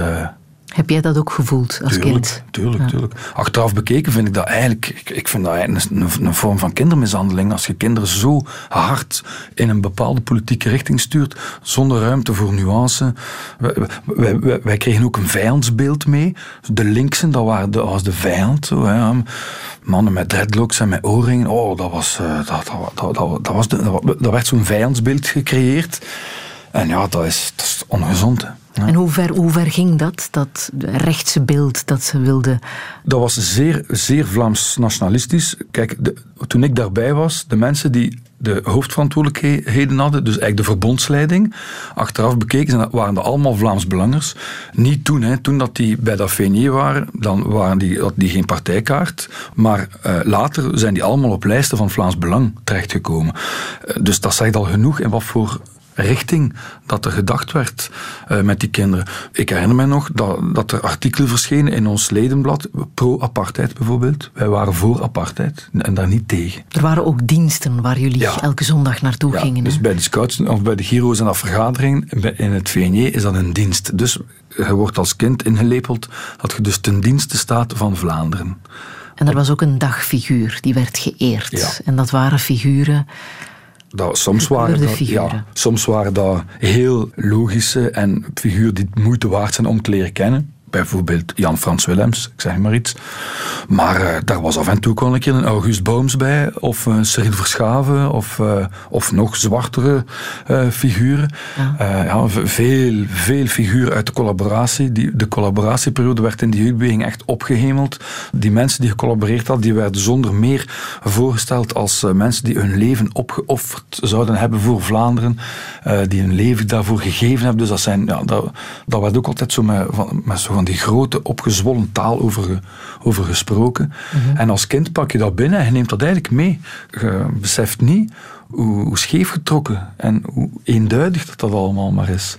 Heb jij dat ook gevoeld als tuurlijk, kind? Tuurlijk, ja. tuurlijk. Achteraf bekeken vind ik dat eigenlijk, ik, ik vind dat eigenlijk een, een, vorm van kindermishandeling. Als je kinderen zo hard in een bepaalde politieke richting stuurt, zonder ruimte voor nuance. Wij, wij, wij, wij kregen ook een vijandsbeeld mee. De linksen, dat, waren de, was de vijand. Zo, hè. Mannen met dreadlocks en met oorringen. Oh, dat, was, uh, dat, dat, dat, dat, was de, dat werd zo'n vijandsbeeld gecreëerd. En ja, dat is, dat is ongezond. Hè. Ja. En hoe ver, hoe ver ging dat, dat rechtse beeld dat ze wilden? Dat was zeer, zeer Vlaams nationalistisch. Kijk, de, toen ik daarbij was, de mensen die de hoofdverantwoordelijkheden hadden, dus eigenlijk de verbondsleiding, achteraf bekeken waren dat allemaal Vlaams belangers. Niet toen, hè. toen dat die bij dat VNJ waren, dan waren die, had die geen partijkaart, maar uh, later zijn die allemaal op lijsten van Vlaams Belang terechtgekomen. Uh, dus dat zegt al genoeg in wat voor richting dat er gedacht werd uh, met die kinderen. Ik herinner me nog dat, dat er artikelen verschenen in ons ledenblad, pro-apartheid bijvoorbeeld. Wij waren voor apartheid en daar niet tegen. Er waren ook diensten waar jullie ja. elke zondag naartoe ja, gingen. Dus bij de scouts of bij de Giro's en de vergadering in het VNJ is dat een dienst. Dus je wordt als kind ingelepeld dat je dus ten dienste staat van Vlaanderen. En er was ook een dagfiguur die werd geëerd. Ja. En dat waren figuren dat, soms, waren dat, ja, soms waren dat heel logische en figuren die het moeite waard zijn om te leren kennen. Bijvoorbeeld Jan-Frans Willems, ik zeg maar iets. Maar uh, daar was af en toe een keer een August Booms bij, of een Cyril Verschaven, of, uh, of nog zwartere uh, figuren. Ja. ja. veel, veel figuren uit de collaboratie. Die, de collaboratieperiode werd in die jeugdbeweging echt opgehemeld. Die mensen die gecollaboreerd hadden, die werden zonder meer voorgesteld als mensen die hun leven opgeofferd zouden hebben voor Vlaanderen, die hun leven daarvoor gegeven hebben. Dus dat, zijn, ja, dat, dat werd ook altijd zo met, met zo van die grote opgezwollen taal over, over gesproken. -hmm. En als kind pak je dat binnen en je neemt dat eigenlijk mee. Je beseft niet hoe, hoe scheef getrokken en hoe eenduidig dat, dat allemaal maar is.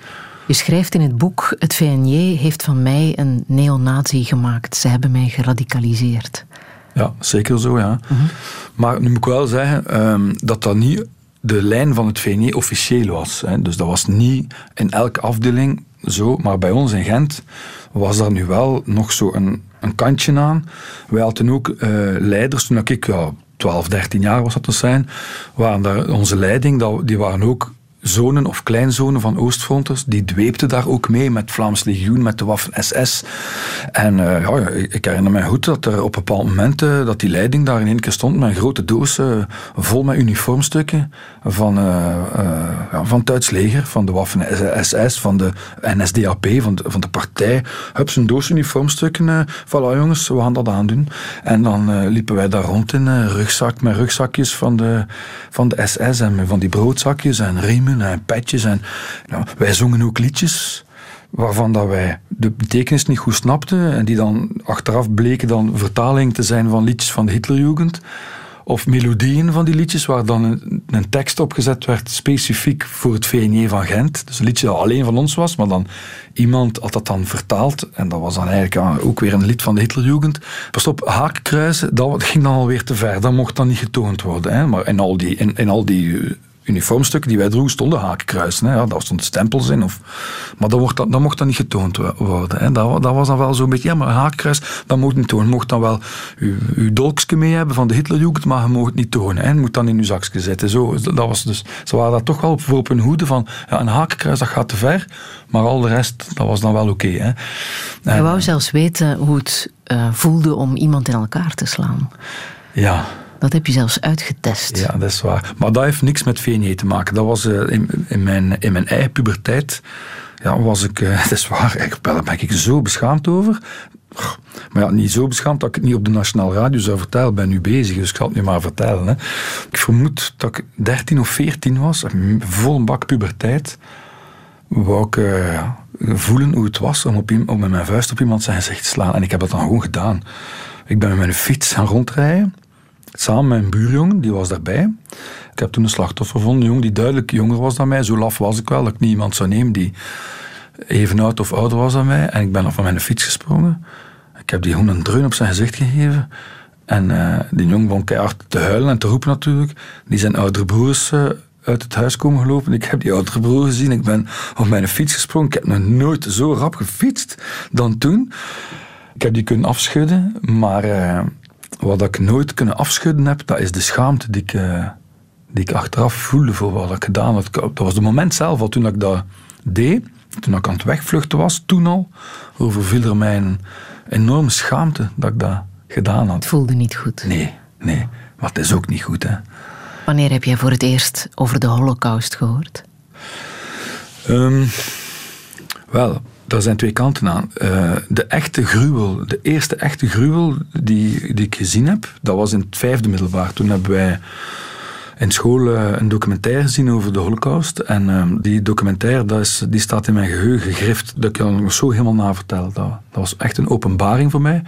Je schrijft in het boek: Het VNJ heeft van mij een neonazi gemaakt. Ze hebben mij geradicaliseerd. Ja, zeker zo, ja. -hmm. Maar nu moet ik wel zeggen um, dat dat niet de lijn van het VNJ officieel was. Hè. Dus dat was niet in elke afdeling zo, maar bij ons in Gent was daar nu wel nog zo een, een kantje aan. Wij hadden ook uh, leiders, toen ik ja, 12, 13 jaar was dat te zijn, waren daar onze leiding, die waren ook zonen of kleinzonen van Oostfronters, die dweepten daar ook mee met Vlaams Legioen, met de Waffen SS. En uh, ja, ik herinner me goed dat er op een bepaald moment dat die leiding daar in één keer stond met een grote doos vol met uniformstukken van, ja, van het Duits leger, van de Waffen SS, van de NSDAP, van de, van de partij. Hup, zijn doos uniformstukken. voilà jongens, we gaan dat aandoen. En dan liepen wij daar rond in rugzak met rugzakjes van de, van de SS en van die broodzakjes en riemen en petjes. En, nou, wij zongen ook liedjes waarvan dat wij de betekenis niet goed snapten en die dan achteraf bleken dan vertaling te zijn van liedjes van de Hitlerjugend. Of melodieën van die liedjes, waar dan een, tekst opgezet werd specifiek voor het VNJ van Gent. Dus een liedje dat alleen van ons was, maar dan iemand had dat dan vertaald. En dat was dan eigenlijk ja, ook weer een lied van de Hitlerjugend. Pas op, haakkruisen, dat ging dan alweer te ver. Dat mocht dan niet getoond worden. Hè? Maar in al die, in, in al die uniformstukken die wij droegen stonden hakenkruisen. Hè. Ja, daar stonden stempels in. Of, maar dat, wordt, dat, dat mocht dan niet getoond worden. Hè. Dat, dat was dan wel zo'n beetje, ja, maar een hakenkruis, dat mocht niet tonen. Je mocht dan wel uw, uw dolkje mee hebben van de Hitlerjugend, maar je mocht het niet tonen. Hè. Je moet dan in uw zakje zitten. Zo, dat was dus, ze waren daar toch wel voor op hun hoede van, ja, een hakenkruis, dat gaat te ver. Maar al de rest, dat was dan wel oké. Okay, je wou zelfs weten hoe het uh, voelde om iemand in elkaar te slaan. Ja. Dat heb je zelfs uitgetest. Ja, dat is waar. Maar dat heeft niks met VNE te maken. Dat was uh, in, in, mijn, in mijn eigen puberteit. Ja, was ik, uh, (laughs) dat is waar, daar ben ik zo beschaamd over. Maar ja, niet zo beschaamd dat ik het niet op de Nationale Radio zou vertellen. Ik ben nu bezig, dus ik zal het nu maar vertellen. Hè. Ik vermoed dat ik 13 of 14 was, vol bak puberteit. Wou ik uh, voelen hoe het was om, op, om met mijn vuist op iemand zijn gezicht te slaan. En ik heb dat dan gewoon gedaan. Ik ben met mijn fiets gaan rondrijden. Samen met buurjongen, die was daarbij. Ik heb toen een slachtoffer gevonden, een jongen die duidelijk jonger was dan mij. Zo laf was ik wel, dat ik niet iemand zou nemen die even oud of ouder was dan mij. En ik ben van mijn fiets gesprongen. Ik heb die gewoon een dreun op zijn gezicht gegeven. En uh, die jongen begon keihard te huilen en te roepen natuurlijk. Die zijn oudere broers uh, uit het huis komen gelopen. Ik heb die oudere broer gezien. Ik ben op mijn fiets gesprongen. Ik heb nog nooit zo rap gefietst dan toen. Ik heb die kunnen afschudden, maar uh, wat ik nooit kunnen afschudden heb, dat is de schaamte die ik, uh, die ik achteraf voelde voor wat ik gedaan had. Dat was het moment zelf al toen ik dat deed, toen ik aan het wegvluchten was, toen al, overviel er mij een enorme schaamte dat ik dat gedaan had. Het voelde niet goed. Nee, nee. Maar het is ook niet goed, hè. Wanneer heb jij voor het eerst over de holocaust gehoord? Um, wel, daar zijn twee kanten aan. Uh, de echte gruwel, de eerste echte gruwel die, ik gezien heb, dat was in het vijfde middelbaar. Toen hebben wij in school uh, een documentaire gezien over de holocaust. En uh, die documentaire, dat is, die staat in mijn geheugen gegrift. Dat ik kan nog zo helemaal na vertellen. Dat, dat was echt een openbaring voor mij.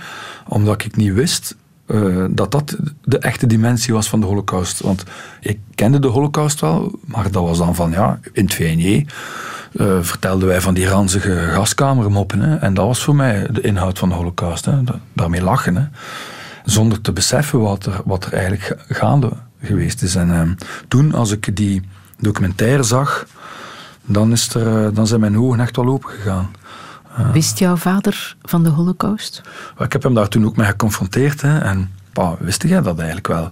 Omdat ik niet wist uh, dat dat de echte dimensie was van de holocaust. Want ik kende de holocaust wel, maar dat was dan van, ja, in het VNJ uh, vertelden wij van die ranzige gaskamermoppen. Hè, en dat was voor mij de inhoud van de holocaust. Hè, daarmee lachen. Hè, zonder te beseffen wat er, wat er eigenlijk gaande geweest is. En uh, toen, als ik die documentaire zag, dan, is er, dan zijn mijn ogen echt wel open gegaan. Wist jouw vader van de holocaust? Ik heb hem daar toen ook mee geconfronteerd. Hè, en pa, wist jij dat eigenlijk wel?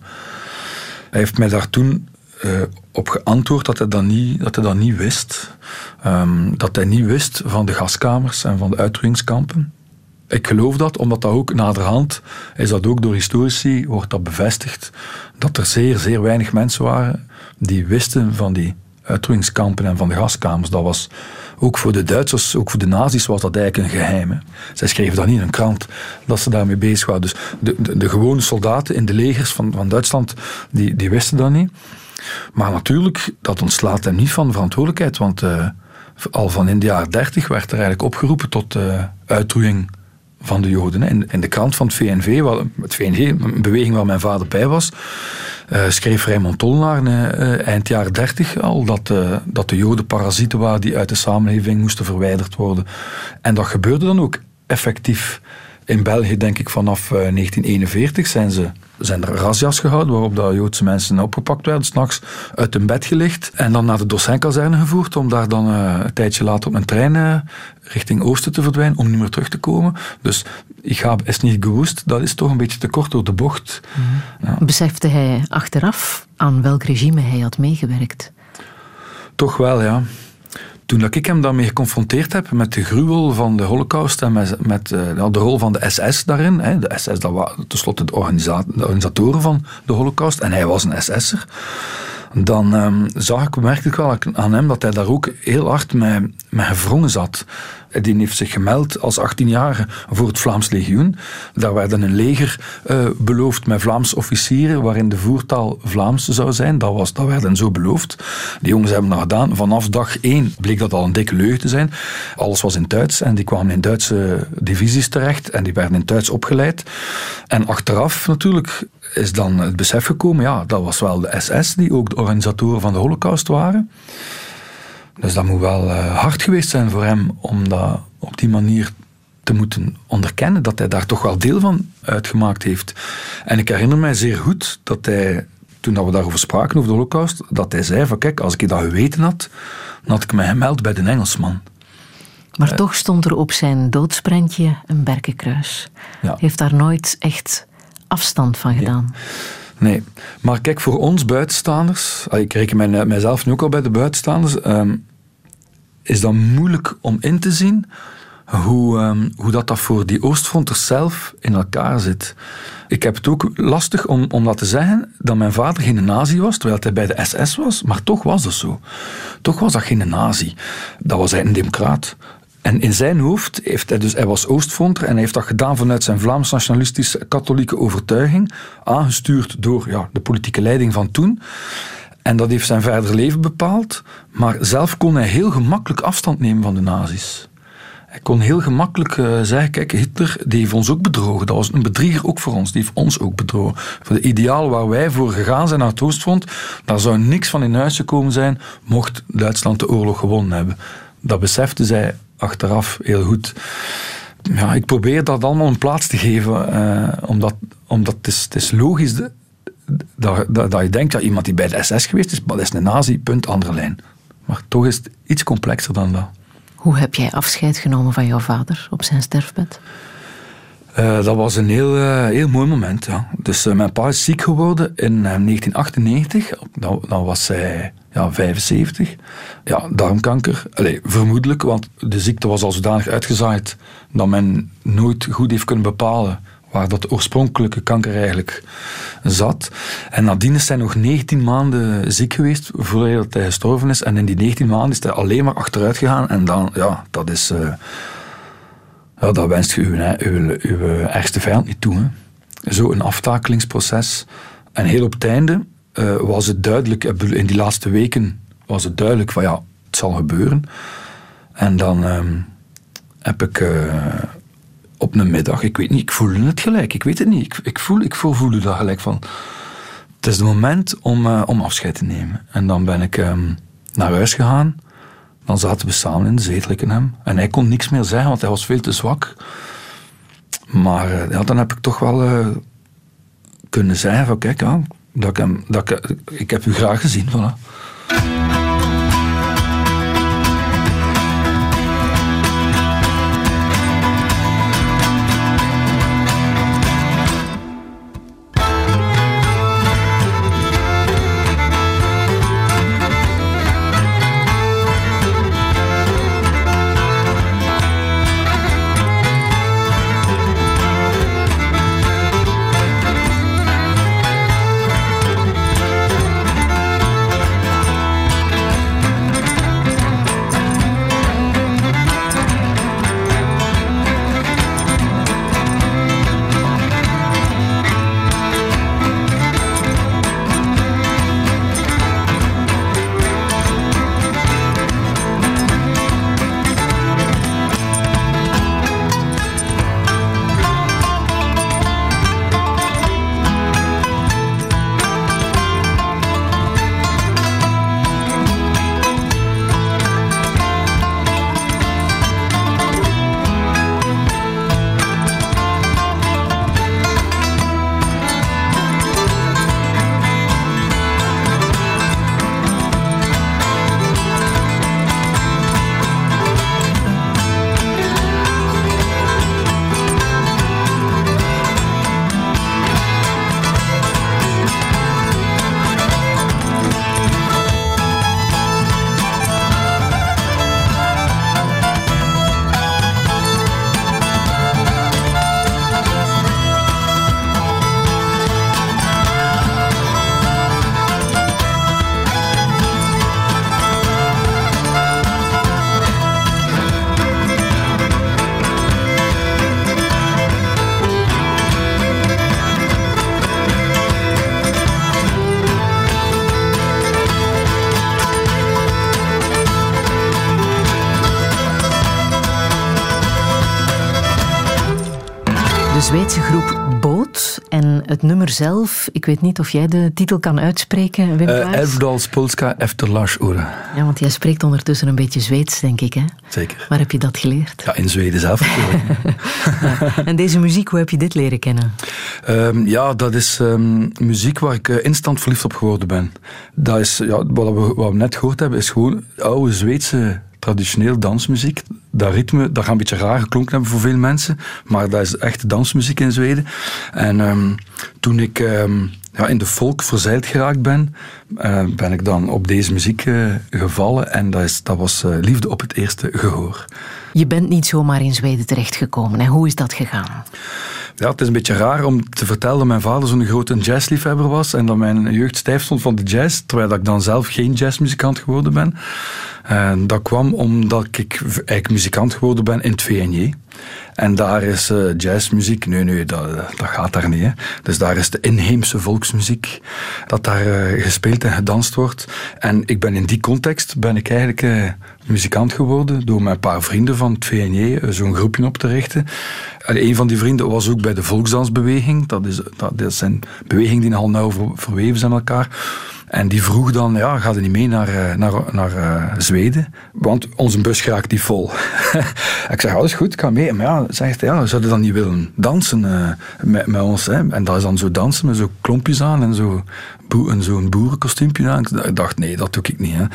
Hij heeft mij daar toen uh, op geantwoord dat hij dat niet, dat hij dat niet wist. Um, dat hij niet wist van de gaskamers en van de uitroeiingskampen. Ik geloof dat, omdat dat ook naderhand is dat ook door historici, wordt dat bevestigd, dat er zeer, zeer weinig mensen waren die wisten van die uitroeiingskampen en van de gaskamers. Dat was ook voor de Duitsers, ook voor de nazi's was dat eigenlijk een geheim. Hè. Zij schreven dat niet in een krant dat ze daarmee bezig waren. Dus de, de, de gewone soldaten in de legers van, van Duitsland, die, die wisten dat niet. Maar natuurlijk, dat ontslaat hem niet van verantwoordelijkheid, want uh, al van in de jaren dertig werd er eigenlijk opgeroepen tot uh, uitroeiing van de Joden. In, in de krant van het VNV, het VNV, een beweging waar mijn vader bij was, uh, schreef Raymond Tollenaar uh, eind jaren dertig al dat, uh, dat de Joden parasieten waren die uit de samenleving moesten verwijderd worden. En dat gebeurde dan ook effectief. In België, denk ik, vanaf 1941 zijn, ze, zijn er razzia's gehouden waarop de Joodse mensen opgepakt werden, s'nachts uit hun bed gelicht en dan naar de Dossijnkazerne gevoerd om daar dan een tijdje later op een trein richting oosten te verdwijnen om niet meer terug te komen. Dus ik ga is niet gewoest, dat is toch een beetje te kort door de bocht. Mm. Ja. Besefte hij achteraf aan welk regime hij had meegewerkt? Toch wel, ja. Toen dat ik hem daarmee geconfronteerd heb met de gruwel van de holocaust en met, met uh, de rol van de SS daarin, hè, de SS dat waren tenslotte de, organisa de organisatoren van de holocaust en hij was een SS'er, dan um, zag ik, merkte ik wel aan hem dat hij daar ook heel hard mee, mee gevrongen zat. Die heeft zich gemeld als 18-jarige voor het Vlaams Legioen. Daar werd een leger uh, beloofd met Vlaams officieren, waarin de voertaal Vlaams zou zijn. Dat, was, dat werd hen zo beloofd. Die jongens hebben dat gedaan. Vanaf dag één bleek dat al een dikke leugen te zijn. Alles was in Duits en die kwamen in Duitse divisies terecht en die werden in Duits opgeleid. En achteraf natuurlijk is dan het besef gekomen, ja, dat was wel de SS die ook de organisatoren van de Holocaust waren. Dus dat moet wel uh, hard geweest zijn voor hem om dat op die manier te moeten onderkennen, dat hij daar toch wel deel van uitgemaakt heeft. En ik herinner mij zeer goed dat hij toen dat we daarover spraken, over de holocaust, dat hij zei van kijk, als ik dat geweten had, dan had ik me gemeld bij de Engelsman. Maar uh, toch stond er op zijn doodsprentje een berkenkruis. Ja. Heeft daar nooit echt afstand van gedaan. Nee. Nee. maar kijk, voor ons buitenstaanders, ik reken mij, mijzelf nu ook al bij de buitenstaanders, um, is dat moeilijk om in te zien hoe, um, hoe dat, dat voor die Oostfronters zelf in elkaar zit. Ik heb het ook lastig om, om dat te zeggen dat mijn vader geen nazi was, terwijl hij bij de SS was, maar toch was dat zo. Toch was dat geen nazi. Dat was hij een democraat. En in zijn hoofd heeft hij dus, hij was Oostfronter en hij heeft dat gedaan vanuit zijn Vlaams-nationalistische katholieke overtuiging, aangestuurd door ja, de politieke leiding van toen. En dat heeft zijn verder leven bepaald, maar zelf kon hij heel gemakkelijk afstand nemen van de nazi's. Hij kon heel gemakkelijk uh, zeggen, kijk, Hitler die heeft ons ook bedrogen. Dat was een bedrieger ook voor ons, die heeft ons ook bedrogen. Voor de ideaal waar wij voor gegaan zijn naar het Oostfront, daar zou niks van in huis gekomen zijn, mocht Duitsland de oorlog gewonnen hebben. Dat besefte zij achteraf heel goed. Ja, ik probeer dat allemaal een plaats te geven, uh, omdat, omdat het, is, het is logisch dat, dat, dat, je denkt dat iemand die bij de SS geweest is, dat is een nazi, punt, andere lijn. Maar toch is het iets complexer dan dat. Hoe heb jij afscheid genomen van jouw vader op zijn sterfbed? Uh, dat was een heel, uh, heel mooi moment. Ja. Dus uh, mijn pa is ziek geworden in 1998. Dan, dan, was hij ja, 75. Ja, darmkanker. Allee, vermoedelijk, want de ziekte was al zodanig uitgezaaid dat men nooit goed heeft kunnen bepalen waar dat oorspronkelijke kanker eigenlijk zat. En nadien is hij nog 19 maanden ziek geweest voordat hij gestorven is. En in die 19 maanden is hij alleen maar achteruit gegaan. En dan, ja, dat is... Dat wenst je uw, uw, uw ergste vijand niet toe. Zo'n aftakelingsproces. En heel op het einde uh, was het duidelijk, in die laatste weken was het duidelijk van ja, het zal gebeuren. En dan um, heb ik... Uh, op een middag, ik weet niet, ik voelde het gelijk, ik weet het niet. Ik, ik, voel, ik voelde dat gelijk van, het is het moment om, uh, om afscheid te nemen. En dan ben ik um, naar huis gegaan, dan zaten we samen in de zetel, en hem. En hij kon niks meer zeggen, want hij was veel te zwak. Maar uh, ja, dan heb ik toch wel uh, kunnen zeggen van, kijk, ja, dat ik, hem, dat ik heb u graag gezien, voilà. Zelf, ik weet niet of jij de titel kan uitspreken, Wim uh, Elfdals Polska efter Lars Ure. Ja, want jij spreekt ondertussen een beetje Zweeds, denk ik, hè? Zeker. Waar heb je dat geleerd? Ja, in Zweden zelf. (laughs) En deze muziek, hoe heb je dit leren kennen? Um, ja, dat is um, muziek waar ik uh, instant verliefd op geworden ben. Dat is, ja, wat, we, wat we net gehoord hebben, is gewoon oude Zweedse traditioneel dansmuziek. Dat ritme, dat gaat een beetje raar geklonken hebben voor veel mensen, maar dat is echt dansmuziek in Zweden. En um, toen ik um, ja, in de volk verzeild geraakt ben, uh, ben ik dan op deze muziek uh, gevallen en dat, is, dat was uh, liefde op het eerste gehoor. Je bent niet zomaar in Zweden terechtgekomen. En hoe is dat gegaan? Ja, het is een beetje raar om te vertellen dat mijn vader zo'n grote jazzliefhebber was en dat mijn jeugd stijf stond van de jazz, terwijl ik dan zelf geen jazzmuzikant geworden ben. En dat kwam omdat ik eigenlijk muzikant geworden ben in het VNJ. En daar is uh, jazzmuziek, nee, nee, dat, dat gaat daar niet. Hè. Dus daar is de inheemse volksmuziek, dat daar uh, gespeeld en gedanst wordt. En ik ben in die context ben ik eigenlijk uh, muzikant geworden door met een paar vrienden van het VNJ zo'n groepje op te richten. En een van die vrienden was ook bij de volksdansbeweging. Dat, is, dat, zijn bewegingen die al nauw verweven zijn aan elkaar. En die vroeg dan, ja, ga niet mee naar, naar, naar uh, Zweden? Want onze bus raakt die vol. (laughs) ik zeg, alles goed, ik ga mee. Maar ja, zegt hij, ja, zouden dan niet willen dansen uh, met, met ons? Hè? En dat is dan zo dansen met zo klompjes aan en zo zo'n boerenkostuumpje aan. Ik dacht, nee, dat doe ik niet. Hè.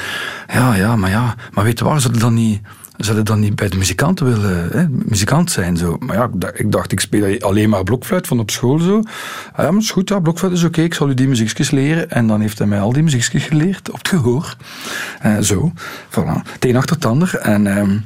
Ja, ja, maar ja, maar weet je waar, zouden dan niet zouden dan niet bij de muzikanten willen hè, muzikant zijn. Zo. Maar ja, ik dacht, ik speel alleen maar blokfluit van op school. Zo. Ah, ja, maar is goed, ja, blokfluit is oké, ik zal u die muziekjes leren. En dan heeft hij mij al die muziekjes geleerd, op het gehoor. Uh, zo, voilà. Het een achter het ander. En, um,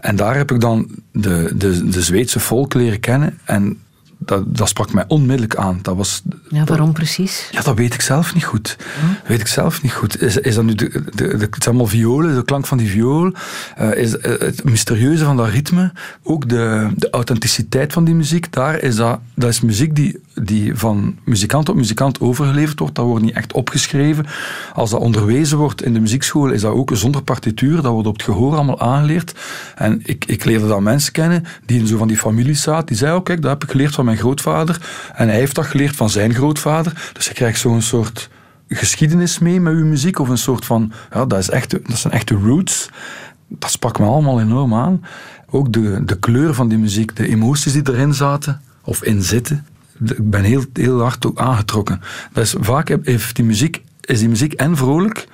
en daar heb ik dan de, de, de Zweedse volk leren kennen. En dat, dat, sprak mij onmiddellijk aan. Dat was, ja, waarom precies? Ja, dat weet ik zelf niet goed. Hm? Weet ik zelf niet goed. Is, is dat nu de, de, de, het allemaal violen, de klank van die viool? Uh, is het mysterieuze van dat ritme? Ook de, de authenticiteit van die muziek? Daar is dat, dat is muziek die, die van muzikant op muzikant overgeleverd wordt. Dat wordt niet echt opgeschreven. Als dat onderwezen wordt in de muziekschool, is dat ook zonder partituur. Dat wordt op het gehoor allemaal aangeleerd. En ik, ik leerde dan mensen kennen die in zo van die families zaten. Die zeiden, oh kijk, dat heb ik geleerd van mijn grootvader. En hij heeft dat geleerd van zijn grootvader. Dus je krijgt zo'n soort geschiedenis mee met uw muziek. Of een soort van, ja, dat, is echt, dat zijn echte roots. Dat sprak me allemaal enorm aan. Ook de, de kleur van die muziek, de emoties die erin zaten, of in zitten. Ik ben heel, heel hard ook aangetrokken. Is, vaak heeft die muziek, is die muziek en vrolijk,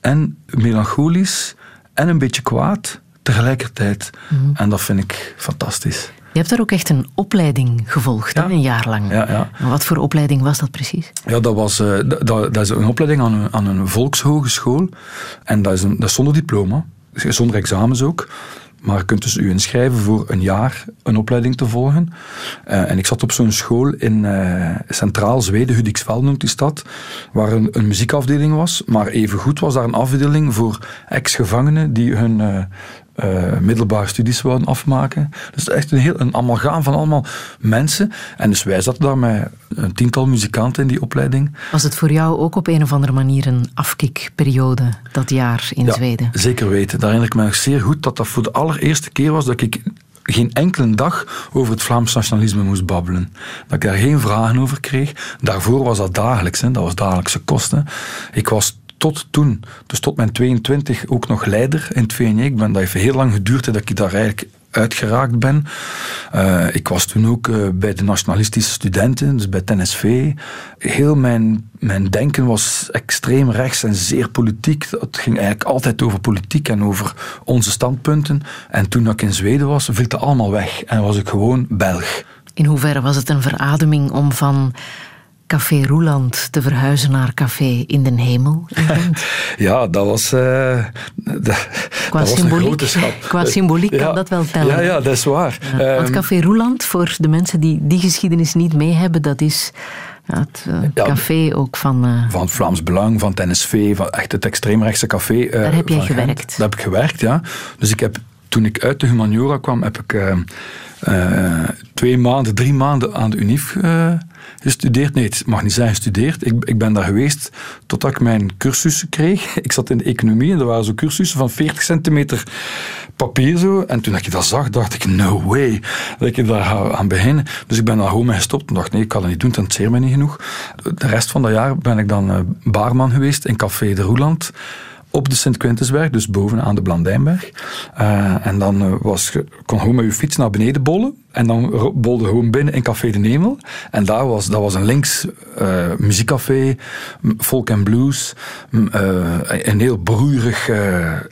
en melancholisch, en een beetje kwaad tegelijkertijd. Mm -hmm. En dat vind ik fantastisch. Je hebt daar ook echt een opleiding gevolgd, ja. een jaar lang. Ja, ja. Wat voor opleiding was dat precies? Ja, dat, was, uh, dat, dat, is een opleiding aan een, aan een volkshogeschool. En dat is, een, dat is zonder diploma, zonder examens ook. Maar je kunt dus u inschrijven voor een jaar een opleiding te volgen. Uh, en ik zat op zo'n school in uh, Centraal Zweden, Hudiksveld noemt die stad, waar een, een, muziekafdeling was. Maar evengoed was daar een afdeling voor ex-gevangenen die hun uh, uh, middelbare studies wouden afmaken. Dus echt een heel een amalgaam van allemaal mensen. En dus wij zaten daar met een tiental muzikanten in die opleiding. Was het voor jou ook op een of andere manier een afkikperiode, dat jaar in ja, Zweden? zeker weten. Daar herinner ik me nog zeer goed dat dat voor de allereerste keer was dat ik geen enkele dag over het Vlaams nationalisme moest babbelen. Dat ik daar geen vragen over kreeg. Daarvoor was dat dagelijks, hè. dat was dagelijkse kosten. Ik was tot toen, dus tot mijn 22, ook nog leider in het VNJ. Ik ben, dat heeft heel lang geduurd dat ik daar eigenlijk uitgeraakt ben. Uh, ik was toen ook uh, bij de nationalistische studenten, dus bij NSV. Heel mijn, mijn denken was extreem rechts en zeer politiek. Het ging eigenlijk altijd over politiek en over onze standpunten. En toen ik in Zweden was, viel het allemaal weg en was ik gewoon Belg. In hoeverre was het een verademing om van Café Roeland te verhuizen naar Café in den Hemel? (laughs) ja, dat was, uh, dat, qua dat was symboliek, een grote. Qua symboliek ja, kan dat wel tellen. Ja, ja dat is waar. Ja, want Café Roeland, voor de mensen die die geschiedenis niet mee hebben, dat is ja, het uh, ja, café ook van... Uh, van Vlaams Belang, van het NSV, van echt het extreemrechtse café. Uh, Daar heb jij gewerkt? Gent. Daar heb ik gewerkt, ja. Dus ik heb, toen ik uit de humaniora kwam, heb ik twee maanden, drie maanden aan de UNIF gestudeerd. Nee, het mag niet zijn gestudeerd. Ik, ik ben daar geweest totdat ik mijn cursussen kreeg. (laughs) Ik zat in de economie en er waren zo cursussen van 40 centimeter papier zo. En toen ik dat zag, dacht ik, no way dat ik daar aan beginnen. Dus ik ben daar gewoon mee gestopt en dacht, nee, ik kan dat niet doen, het interesseert mij niet genoeg. De rest van dat jaar ben ik dan uh, baarman geweest in Café de Roeland op de Sint-Quintusberg, dus bovenaan de Blandijnberg. Uh, en dan uh, was, kon gewoon met je fiets naar beneden bollen. En dan bolde gewoon binnen in Café de Nemel. En daar was, dat was een links uh, muziekcafé, folk en blues. een heel broeierig,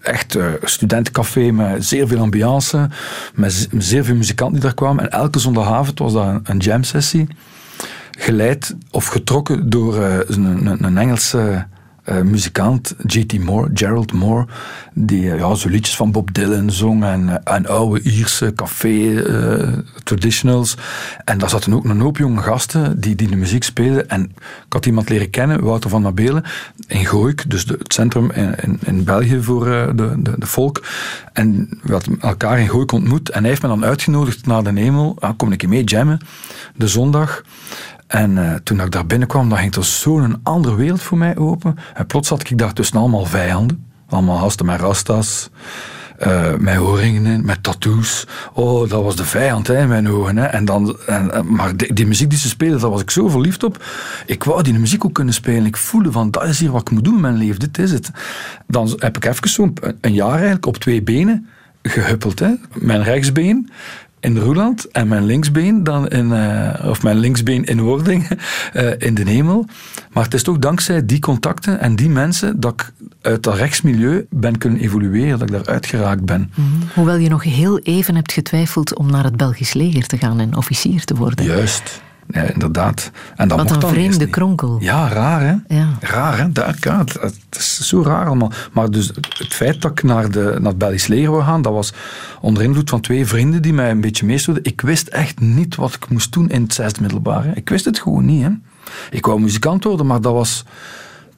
echt studentencafé met zeer veel ambiance. Met zeer veel muzikanten die daar kwamen. En elke zondagavond was daar een, jam sessie. Geleid of getrokken door een, een Engelse uh, muzikant, J.T. Moore, Gerald Moore, die uh, ja, zo liedjes van Bob Dylan zong en, uh, en oude Ierse café traditionals. En daar zaten ook een hoop jonge gasten die, die de muziek speelden. En ik had iemand leren kennen, Wouter van Nabelen, in Gooik, dus het centrum in, in, België voor de, de, de, volk. En we hadden elkaar in Gooik ontmoet en hij heeft me dan uitgenodigd naar de Hemel. Ah, kom ik mee jammen, de zondag. En uh, toen ik daar binnenkwam, dan ging er zo'n andere wereld voor mij open. En plots zat ik daar tussen allemaal vijanden. Allemaal gasten met rastas, uh, met horingen, met tattoos. Oh, dat was de vijand hè, in mijn ogen. Hè. En dan, en, maar die, die, muziek die ze spelen, daar was ik zo verliefd op. Ik wou die muziek ook kunnen spelen. Ik voelde van, dat is hier wat ik moet doen in mijn leven. Dit is het. Dan heb ik even zo'n een jaar eigenlijk op twee benen gehuppeld. Hè. Mijn rechtsbeen in Roeland en mijn linksbeen dan in, uh, of mijn linksbeen in Wording uh, in de hemel. Maar het is toch dankzij die contacten en die mensen dat ik uit dat rechtsmilieu ben kunnen evolueren, dat ik daaruit geraakt ben. Mm -hmm. Hoewel je nog heel even hebt getwijfeld om naar het Belgisch leger te gaan en officier te worden. Juist. Ja, inderdaad. En dat Wat mocht een dan vreemde kronkel. Ja, raar hè? Ja. Raar hè? Daar, ja, het, het is zo raar allemaal. Maar dus het feit dat ik naar, de, naar het Belgisch leger wil gaan, dat was onder invloed van twee vrienden die mij een beetje meestonden. Ik wist echt niet wat ik moest doen in het zesde middelbare. Ik wist het gewoon niet. Hè? Ik wou muzikant worden, maar dat was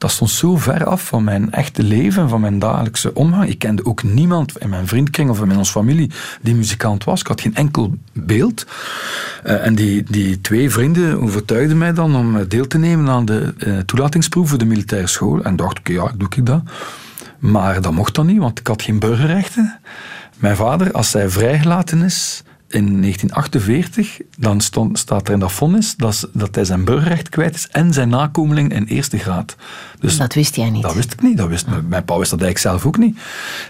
dat stond zo ver af van mijn echte leven, van mijn dagelijkse omgang. Ik kende ook niemand in mijn vriendkring of in onze familie die muzikant was. Ik had geen enkel beeld. Uh, en die, die twee vrienden overtuigden mij dan om deel te nemen aan de uh, toelatingsproef voor de militaire school. En dacht, okay, ja, doe ik dat. Maar dat mocht dan niet, want ik had geen burgerrechten. Mijn vader, als hij vrijgelaten is, in 1948, dan stond, staat er in dat vonnis dat, dat hij zijn burgerrecht kwijt is en zijn nakomeling in eerste graad. Dus dat wist jij niet? Dat wist ik niet. Dat wist, Mijn pa wist dat eigenlijk zelf ook niet.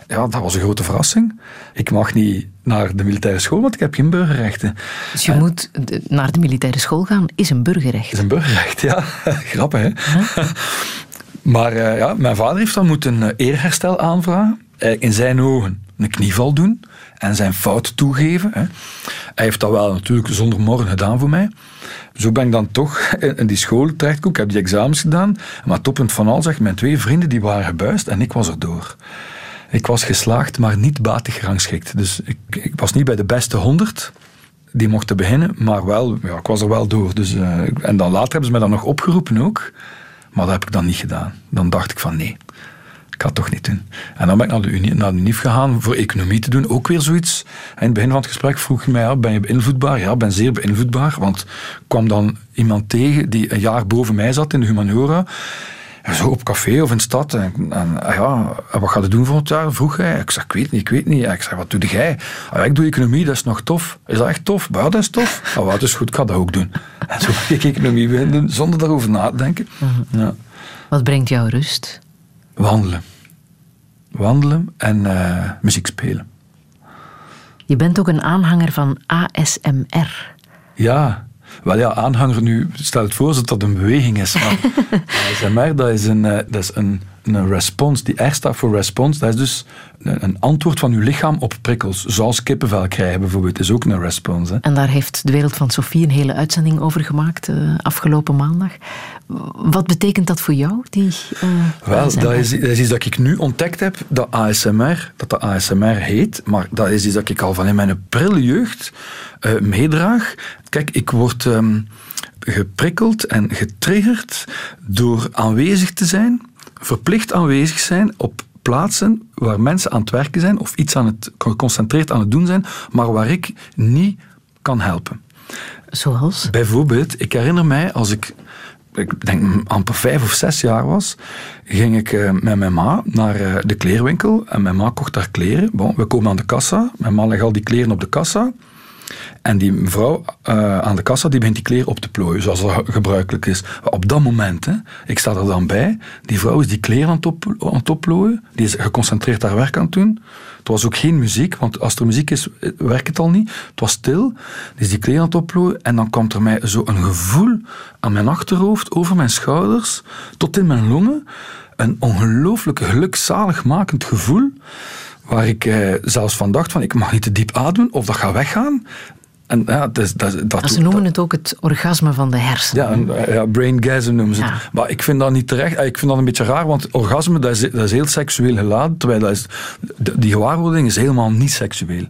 Ja, dat was een grote verrassing. Ik mag niet naar de militaire school, want ik heb geen burgerrechten. Dus je en, moet naar de militaire school gaan, is een burgerrecht? Is een burgerrecht, ja. (laughs) Grappig, hè? Maar uh, ja, mijn vader heeft dan moeten een eerherstel aanvragen. In zijn ogen een knieval doen en zijn fout toegeven. Hè. Hij heeft dat wel natuurlijk zonder morgen gedaan voor mij. Zo ben ik dan toch (laughs) in die school terechtgekomen. Ik heb die examens gedaan. Maar toppunt van al zeg, mijn twee vrienden die waren gebuist en ik was erdoor. Ik was geslaagd, maar niet batig gerangschikt. Dus ik, ik was niet bij de beste honderd die mochten beginnen, maar wel, ja, ik was er wel door. Dus, uh, en dan later hebben ze mij dan nog opgeroepen ook. Maar dat heb ik dan niet gedaan. Dan dacht ik van nee, ik ga het toch niet doen. En dan ben ik naar de, Unie, naar de UNIF gegaan voor economie te doen. Ook weer zoiets. In het begin van het gesprek vroeg je mij, ja, ben je beïnvloedbaar? Ja, ik ben zeer beïnvloedbaar. Want kwam dan iemand tegen die een jaar boven mij zat in de humaniora. Zo op café of in de stad. En, en ja, wat ga je doen volgend jaar? Vroeg hij. Ik zei, ik weet niet, ik weet niet. Ik zei, wat doe jij? Ah, ik doe economie, dat is nog tof. Is dat echt tof? Ja, dat is tof. Ah, dat is goed, ik ga dat ook doen. En zo (laughs) ben ik economie beginnen doen, zonder daarover na te denken. Ja. Wat brengt jou rust? Wandelen. Wandelen en uh, muziek spelen. Je bent ook een aanhanger van ASMR. Ja, wel ja, aanhanger nu, stel het voor dat dat een beweging is. Maar (laughs) ASMR, dat is een, uh, dat is een, een response. Die R staat voor response. Dat is dus een, antwoord van uw lichaam op prikkels. Zoals kippenvel krijgen bijvoorbeeld, is ook een response. Hè. En daar heeft de Wereld van Sophie een hele uitzending over gemaakt, uh, afgelopen maandag. Wat betekent dat voor jou, die uh, Wel, ASMR? dat is, dat is iets dat ik nu ontdekt heb, dat ASMR, dat dat ASMR heet. Maar dat is iets dat ik al van in mijn prille jeugd uh, meedraag. Kijk, ik word um, geprikkeld en getriggerd door aanwezig te zijn, verplicht aanwezig zijn op plaatsen waar mensen aan het werken zijn of iets aan het geconcentreerd aan het doen zijn, maar waar ik niet kan helpen. Zoals? Bijvoorbeeld, ik herinner mij als ik, ik denk amper vijf of zes jaar was, ging ik uh, met mijn ma naar uh, de kleerwinkel en mijn ma kocht daar kleren. Bon, we komen aan de kassa, mijn ma legt al die kleren op de kassa. En die mevrouw uh, aan de kassa die begint die kleren op te plooien, zoals dat gebruikelijk is. Op dat moment, hè, ik sta er dan bij, die vrouw is die kleren aan het, op, die is geconcentreerd haar werk aan het doen. Het was ook geen muziek, want als er muziek is, werkt het al niet. Het was stil, is die kleren aan het opplooien en dan komt er mij zo een gevoel aan mijn achterhoofd, over mijn schouders, tot in mijn longen. Een ongelooflijk gelukzaligmakend gevoel waar ik eh, zelfs van dacht van ik mag niet te diep ademen of dat gaat weggaan. En, ja, dus, dat, dat, ze noemen het ook het orgasme van de hersenen. Ja, ja braingasm noemen ze het. Maar ik vind dat niet terecht. Ik vind dat een beetje raar, want orgasme dat is, dat is heel seksueel geladen. Terwijl dat is, die gewaarwording is helemaal niet seksueel.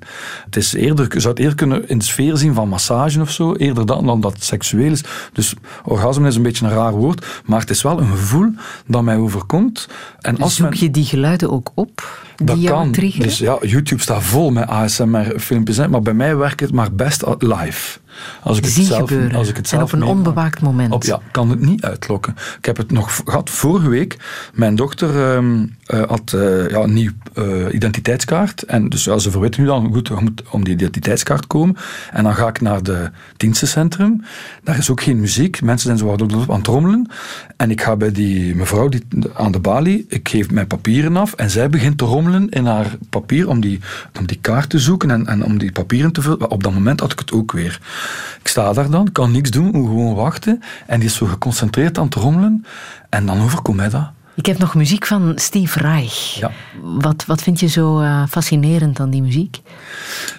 Het is eerder, je zou het eerder kunnen in de sfeer zien van massage of zo, eerder dan, dan dat het seksueel is. Dus orgasme is een beetje een raar woord, maar het is wel een gevoel dat mij overkomt. En als Zoek je die geluiden ook op? Dat kan. Triggeren? Dus ja, YouTube staat vol met ASMR-filmpjes, maar bij mij werkt het maar best live. Als ik het zelf, als ik het zelf en op een onbewaakt moment. Op, ja, kan het niet uitlokken. Ik heb het nog gehad vorige week. Mijn dochter um, uh, had uh, ja, een nieuw uh, identiteitskaart. En dus ja, ze verweten nu dan, goed, moet om die identiteitskaart komen. En dan ga ik naar de dienstencentrum. Daar is ook geen muziek. Mensen zijn zo wat aan het rommelen. En ik ga bij die mevrouw die, aan de balie, ik geef mijn papieren af. En zij begint te rommelen in haar papier om die, om die kaart te zoeken en, en om die papieren te vullen. Op dat moment had ik het ook weer. Ik sta daar dan, kan niks doen, moet gewoon wachten. En die is zo geconcentreerd aan het rommelen. En dan overkomt mij dat. Ik heb nog muziek van Steve Reich. Ja. Wat, wat vind je zo uh, fascinerend aan die muziek?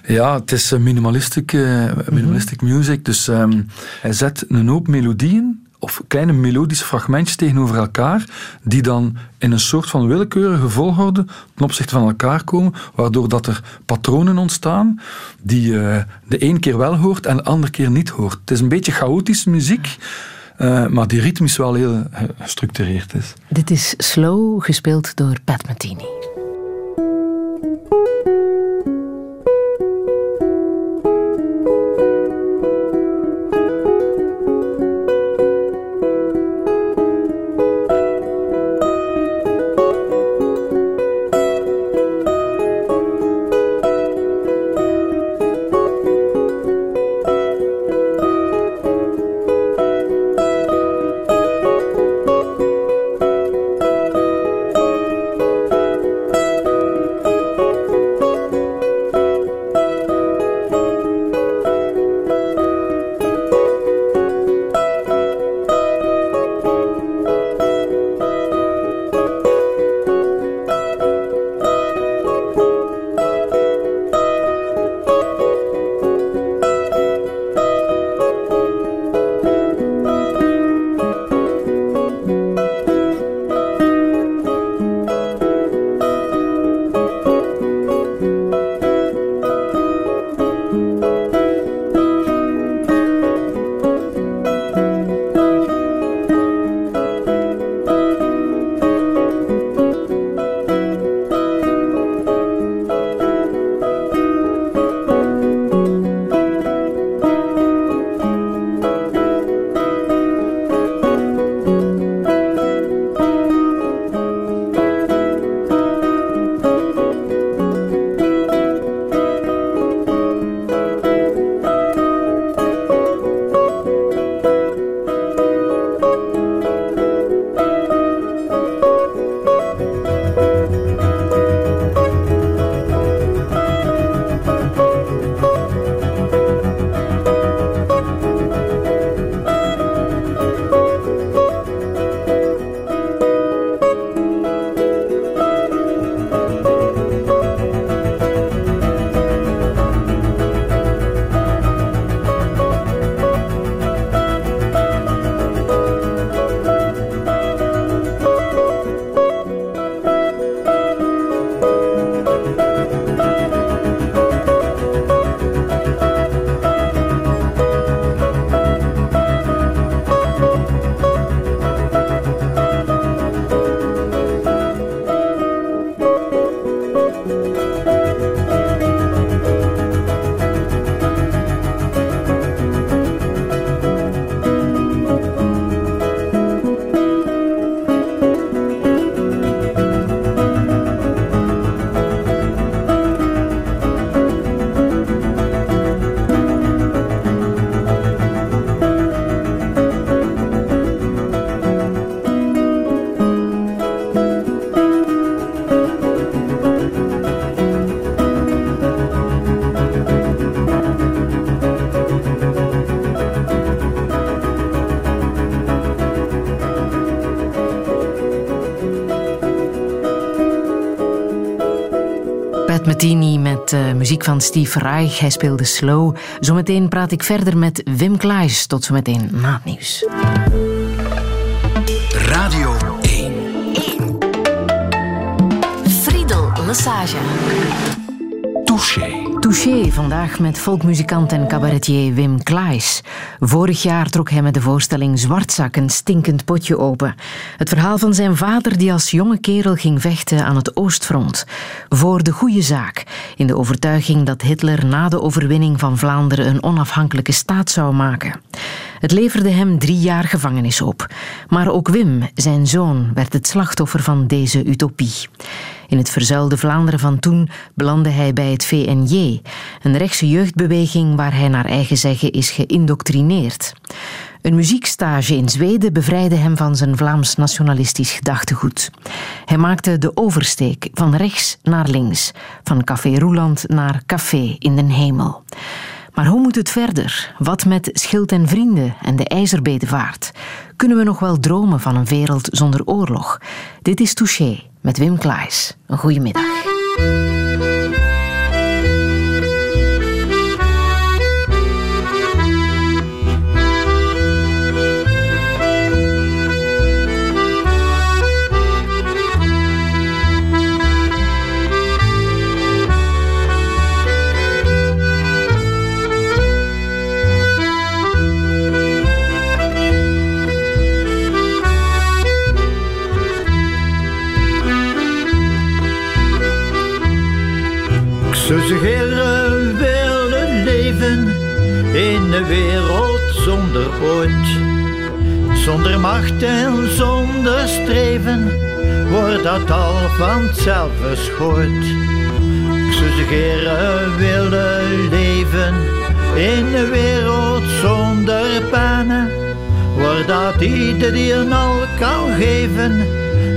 Ja, het is minimalistic, uh, minimalistic mm -hmm. music. Dus um, hij zet een hoop melodieën of kleine melodische fragmentjes tegenover elkaar, die dan in een soort van willekeurige volgorde ten opzichte van elkaar komen, waardoor dat er patronen ontstaan die uh, de een keer wel hoort en de andere keer niet hoort. Het is een beetje chaotische muziek. Uh, maar die ritmisch wel heel gestructureerd is. Dit is Slow, gespeeld door Pat Metheny. Sabatini met uh, muziek van Steve Reich. Hij speelde slow. Zometeen praat ik verder met Wim Klaes. Tot zometeen na het nieuws. Radio 1. 1. Friedel Lassage. Touché. Touché, vandaag met volkmuzikant en cabaretier Wim Klaes. Vorig jaar trok hij met de voorstelling Zwartzak een stinkend potje open. Het verhaal van zijn vader die als jonge kerel ging vechten aan het Oostfront. Voor de goede zaak, in de overtuiging dat Hitler na de overwinning van Vlaanderen een onafhankelijke staat zou maken. Het leverde hem drie jaar gevangenis op. Maar ook Wim, zijn zoon, werd het slachtoffer van deze utopie. In het verzuilde Vlaanderen van toen belandde hij bij het VNJ, een rechtse jeugdbeweging waar hij naar eigen zeggen is geïndoctrineerd. Een muziekstage in Zweden bevrijdde hem van zijn Vlaams nationalistisch gedachtegoed. Hij maakte de oversteek van rechts naar links, van Café Roeland naar Café in den Hemel. Maar hoe moet het verder? Wat met Schild en Vrienden en de IJzerbedevaart? Kunnen we nog wel dromen van een wereld zonder oorlog? Dit is Touché met Wim Klaes. Een goede middag. Zonder. Zonder macht en zonder streven wordt dat al vanzelf verschooid. Suggeren willen leven in een wereld zonder panen. Wordt dat ieder die al kan geven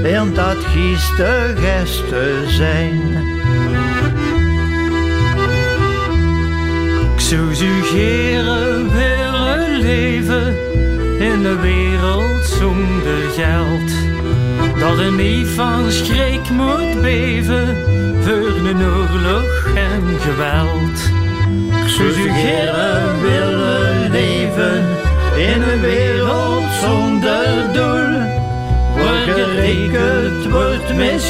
en dat gieste gesten zijn. zou suggereren leven in een wereld zonder geld. Dat er niet van schrik moet beven voor een oorlog en geweld. Zou suggereren willen leven in een wereld zonder doel. Waar gerekend wordt met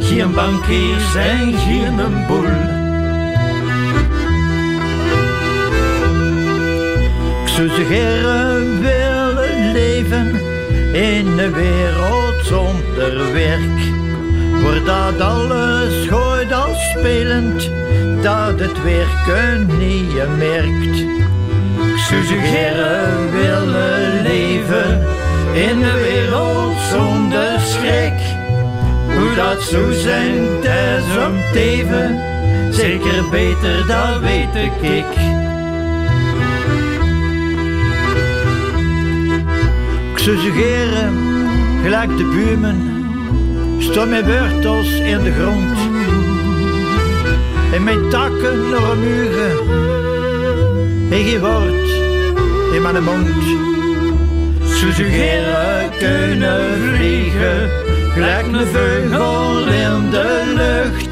geen bankiers en geen boel. Suggeren willen leven in een wereld zonder werk. Wordt dat alles gooit als spelend, dat het werken niet je merkt. Suggeren willen leven in een wereld zonder schrik. Hoe dat zo zijn, teven, zeker beter, dat weet ik. Suggereren, gelijk de buurman, stond met wortels in de grond. En met takken nog een muren, en geen woord in mijn mond. Suggereren kunnen vliegen, gelijk een vogel in de lucht.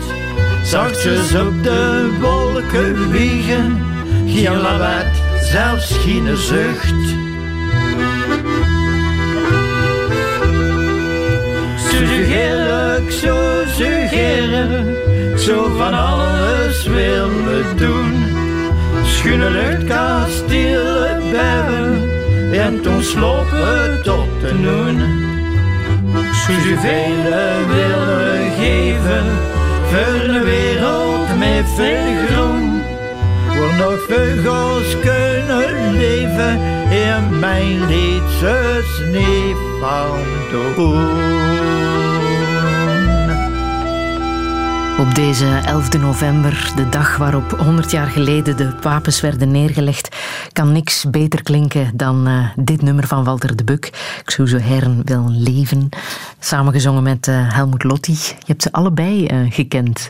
Zachtjes op de wolken wiegen, geen lawaai, zelfs geen zucht. Suggereren, zo suggereren, zo van alles willen doen. Schöne lucht, kastelen, bellen en toen slopen tot de noen. Zoveel willen geven voor een wereld met veel groen. Waar nog vogels kunnen leven in mijn liedse sneeuw van de Op deze 11 november, de dag waarop 100 jaar geleden de wapens werden neergelegd, kan niks beter klinken dan uh, dit nummer van Walter de Buk. Ik zou zo heren wil leven. Samengezongen met uh, Helmut Lotti. Je hebt ze allebei uh, gekend.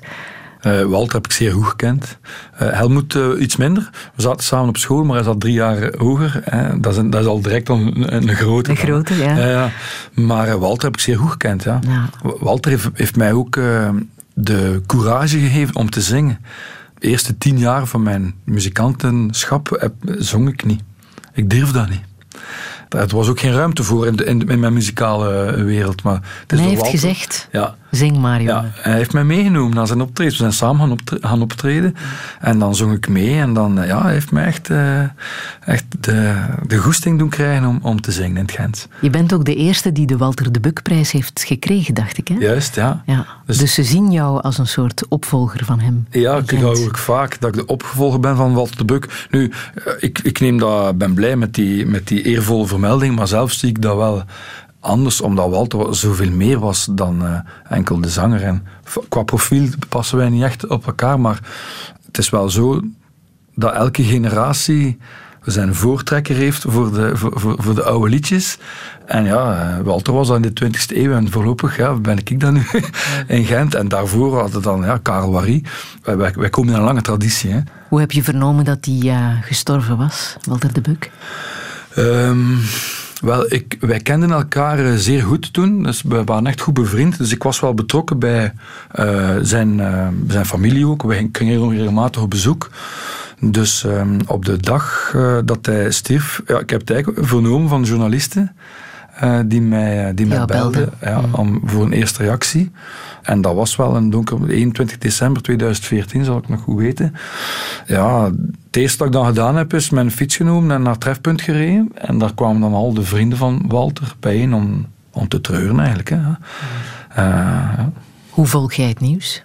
Walter heb ik zeer goed gekend. Helmut iets minder. We zaten samen op school, maar hij zat drie jaar hoger. Dat, is, dat, is, al direct een, een grote. Een grote, ja. ja. Maar Walter heb ik zeer goed gekend. Ja. ja. Walter heeft, heeft mij ook de courage gegeven om te zingen. De eerste tien jaar van mijn muzikantenschap heb, zong ik niet. Ik durf dat niet. Er was ook geen ruimte voor in, de, in, in mijn muzikale wereld. Maar het is heeft gezegd, Ja, zing maar jongen. ja, hij heeft mij meegenomen naar zijn optreden. We zijn samen gaan, optre- gaan optreden. En dan zong ik mee. En dan, eh, ja, hij heeft mij echt, eh, echt de, de goesting doen krijgen om, om te zingen in het Gent. Je bent ook de eerste die de Walter de Buck-prijs heeft gekregen, dacht ik. Hè? Juist, ja. Ja. Dus- Dus, ze zien jou als een soort opvolger van hem. Ja, ik hoor ook vaak dat ik de opgevolger ben van Walter de Buk. Nu, eh, ik, ik neem dat, ben blij met die, met die eervolle vermelding, maar zelf zie ik dat wel anders, omdat Walter zoveel meer was dan eh, enkel de zanger. En qua profiel passen wij niet echt op elkaar, maar het is wel zo dat elke generatie zijn voortrekker heeft voor de, voor, voor, voor de oude liedjes. En ja, eh, Walter was al in de 20e eeuw en voorlopig ja, ben ik dan nu (laughs) in Gent. En daarvoor hadden dan ja, Karel Wary. Wij, wij, komen in een lange traditie. Hè. Hoe heb je vernomen dat hij eh, gestorven was, Walter de Buck? Ehm, wel, ik, wij kenden elkaar eh, zeer goed toen. Dus we waren echt goed bevriend. Dus ik was wel betrokken bij eh, zijn, eh, zijn familie ook. Wij gingen regelmatig op bezoek. Dus ehm, op de dag dat hij stierf, ja, ik heb het eigenlijk vernomen van journalisten die mij, die mij belden belden. ja, om, voor een eerste reactie. En dat was wel een donker, 21 december 2014, zal ik nog goed weten. Ja, het eerste dat ik dan gedaan heb, is mijn fiets genomen en naar trefpunt gereden. En daar kwamen dan al de vrienden van Walter bijeen om, om te treuren eigenlijk. Hè. Eh, ja. Hoe volg jij het nieuws?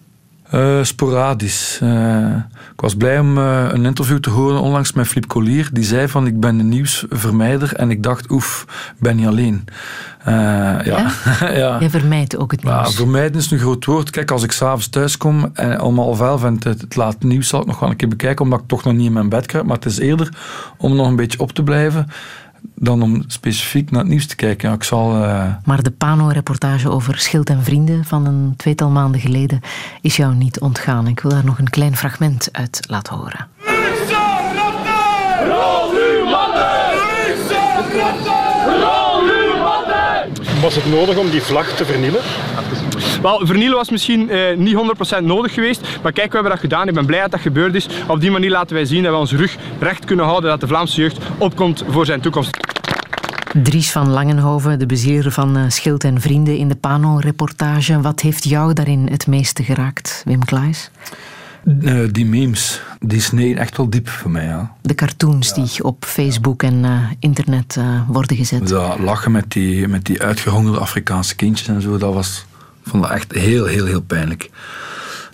Eh, sporadisch. Eh, ik was blij om eh, een interview te horen onlangs met Flip Collier. Die zei van ik ben een nieuwsvermijder. En ik dacht oef, ben niet alleen. Eh, ja. ja. (laughs) Jij vermijdt ook het Ja, nieuws. vermijden is een groot woord. Kijk, als ik s'avonds thuis kom en om half elf en het, het laat nieuws zal ik nog wel een keer bekijken, omdat ik toch nog niet in mijn bed kruip. Maar het is eerder om nog een beetje op te blijven dan om specifiek naar het nieuws te kijken. Ja, ik zal... eh, Maar de Pano-reportage over Schild en Vrienden van een tweetal maanden geleden is jou niet ontgaan. Ik wil daar nog een klein fragment uit laten horen. Was het nodig om die vlag te vernielen? Wel, vernielen was misschien eh, niet 100% nodig geweest, maar kijk, we hebben dat gedaan. Ik ben blij dat dat gebeurd is. Op die manier laten wij zien dat we onze rug recht kunnen houden, dat de Vlaamse jeugd opkomt voor zijn toekomst. Dries van Langenhoven, de bezier van eh, Schild en Vrienden in de Pano-reportage. Wat heeft jou daarin het meeste geraakt, Wim Klaes? eh, die memes, die sneden echt wel diep voor mij. Ja. De cartoons die op Facebook en eh, internet eh, worden gezet. Dat lachen met die, met die uitgehongerde Afrikaanse kindjes en zo, dat was, vond dat echt heel, heel, heel pijnlijk.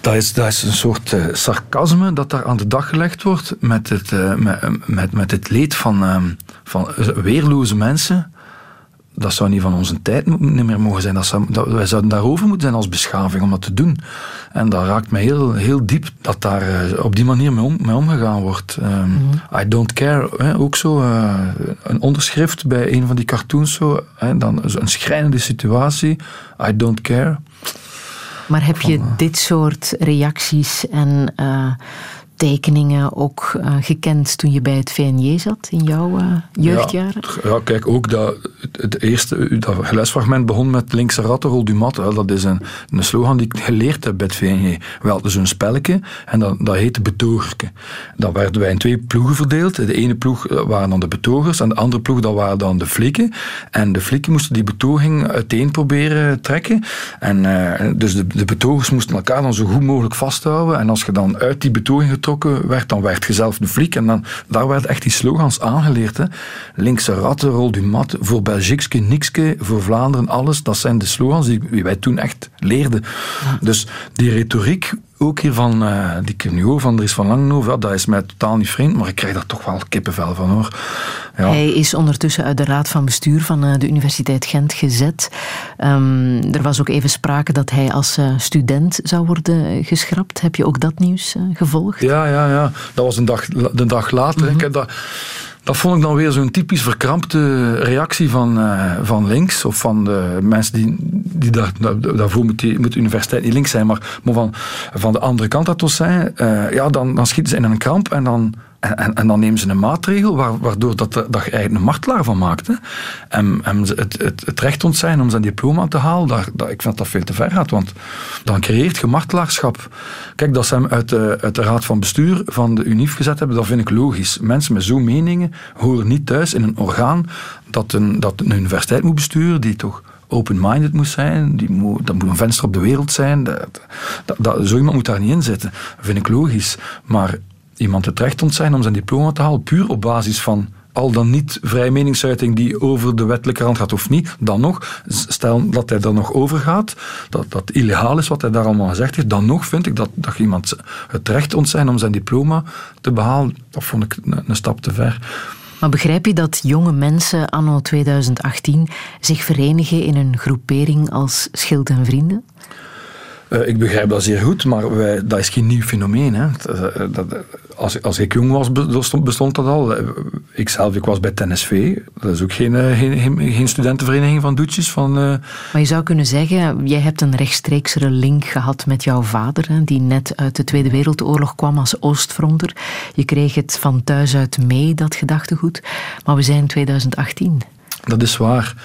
Dat is, dat is een soort eh, sarcasme dat daar aan de dag gelegd wordt met het, eh, met, met, het leed van, ehm, van weerloze mensen. Dat zou niet van onze tijd niet meer mogen zijn. Dat zou, dat, wij zouden daarover moeten zijn als beschaving om dat te doen. En dat raakt me heel, heel diep dat daar eh, op die manier mee, om, mee omgegaan wordt. Ehm, I don't care, hè, ook zo. eh, een onderschrift bij een van die cartoons, zo, hè, dan een schrijnende situatie. I don't care. Maar heb je dit soort reacties en eh, tekeningen ook eh, gekend toen je bij het VNJ zat in jouw eh, jeugdjaren? Ja, ja, kijk, ook dat, het, eerste, dat geluidsfragment begon met linkse ratten, rol du mat. Wel, Dat is een, een slogan die ik geleerd heb bij het VNG. We hadden zo'n spelletje en dat, dat heette betogerke. Dan werden wij in twee ploegen verdeeld. De ene ploeg eh, waren dan de betogers en de andere ploeg dat waren dan de flikken. En de flikken moesten die betoging uiteen proberen trekken. En dus de, de betogers moesten elkaar dan zo goed mogelijk vasthouden. En als je dan uit die betoging getrokken werd, dan werd je zelf de flik. En dan, daar werden echt die slogans aangeleerd. Hè. Linkse ratten, rol du mat, voor Belgiekske, nikske, voor Vlaanderen, alles. Dat zijn de slogans die, die wij toen echt leerden. Dus die retoriek, ook hier van, eh, die hoor van Dries van Langenhoven, ja, dat is mij totaal niet vreemd, maar ik krijg daar toch wel kippenvel van hoor. Ja. Hij is ondertussen uit de raad van bestuur van eh, de Universiteit Gent gezet. Ehm, er was ook even sprake dat hij als eh, student zou worden geschrapt. Heb je ook dat nieuws gevolgd? Ja, ja, ja. Dat was een dag, de dag later. Ik heb dat, dat vond ik dan weer zo'n typisch verkrampte reactie van, eh, van links. Of van de mensen die, die daar, daar- daarvoor moet, die, moet de universiteit niet links zijn. Maar, maar van, van de andere kant dat toch zijn. eh, ja, dan, dan schieten ze in een kramp en dan En, dan nemen ze een maatregel waardoor dat, dat je eigenlijk een martelaar van maakt. En, en het, het, het, recht ontzijn om zijn diploma te halen, daar, ik vind dat dat veel te ver gaat. Want dan creëert je martelaarschap. Kijk, dat ze hem uit de, uit de raad van bestuur van de UNIF gezet hebben, dat vind ik logisch. Mensen met zo'n meningen horen niet thuis in een orgaan dat een, dat een universiteit moet besturen, die toch open-minded moet zijn. Die moet, dat moet een venster op de wereld zijn. Dat, dat, dat, zo iemand moet daar niet in zitten. Dat vind ik logisch. Maar iemand het recht ontzijn om zijn diploma te halen, puur op basis van al dan niet vrije meningsuiting die over de wettelijke rand gaat of niet, dan nog, stel dat hij er nog over gaat, dat dat illegaal is wat hij daar allemaal gezegd heeft, dan nog vind ik dat, dat iemand het recht ontzijn om zijn diploma te behalen, dat vond ik een, een stap te ver. Maar begrijp je dat jonge mensen anno 2018 zich verenigen in een groepering als Schild en Vrienden? Uh, ik begrijp dat zeer goed, maar wij, dat is geen nieuw fenomeen. Hè. Dat, dat, als, als ik jong was, bestond, dat al. Ik zelf, ik was bij TNSV. Dat is ook geen, eh, geen, geen studentenvereniging van doetjes. Van, uh... Maar je zou kunnen zeggen, jij hebt een rechtstreeksere link gehad met jouw vader, hè, die net uit de Tweede Wereldoorlog kwam als Oostfronter. Je kreeg het van thuis uit mee, dat gedachtegoed. Maar we zijn 2018. Dat is waar.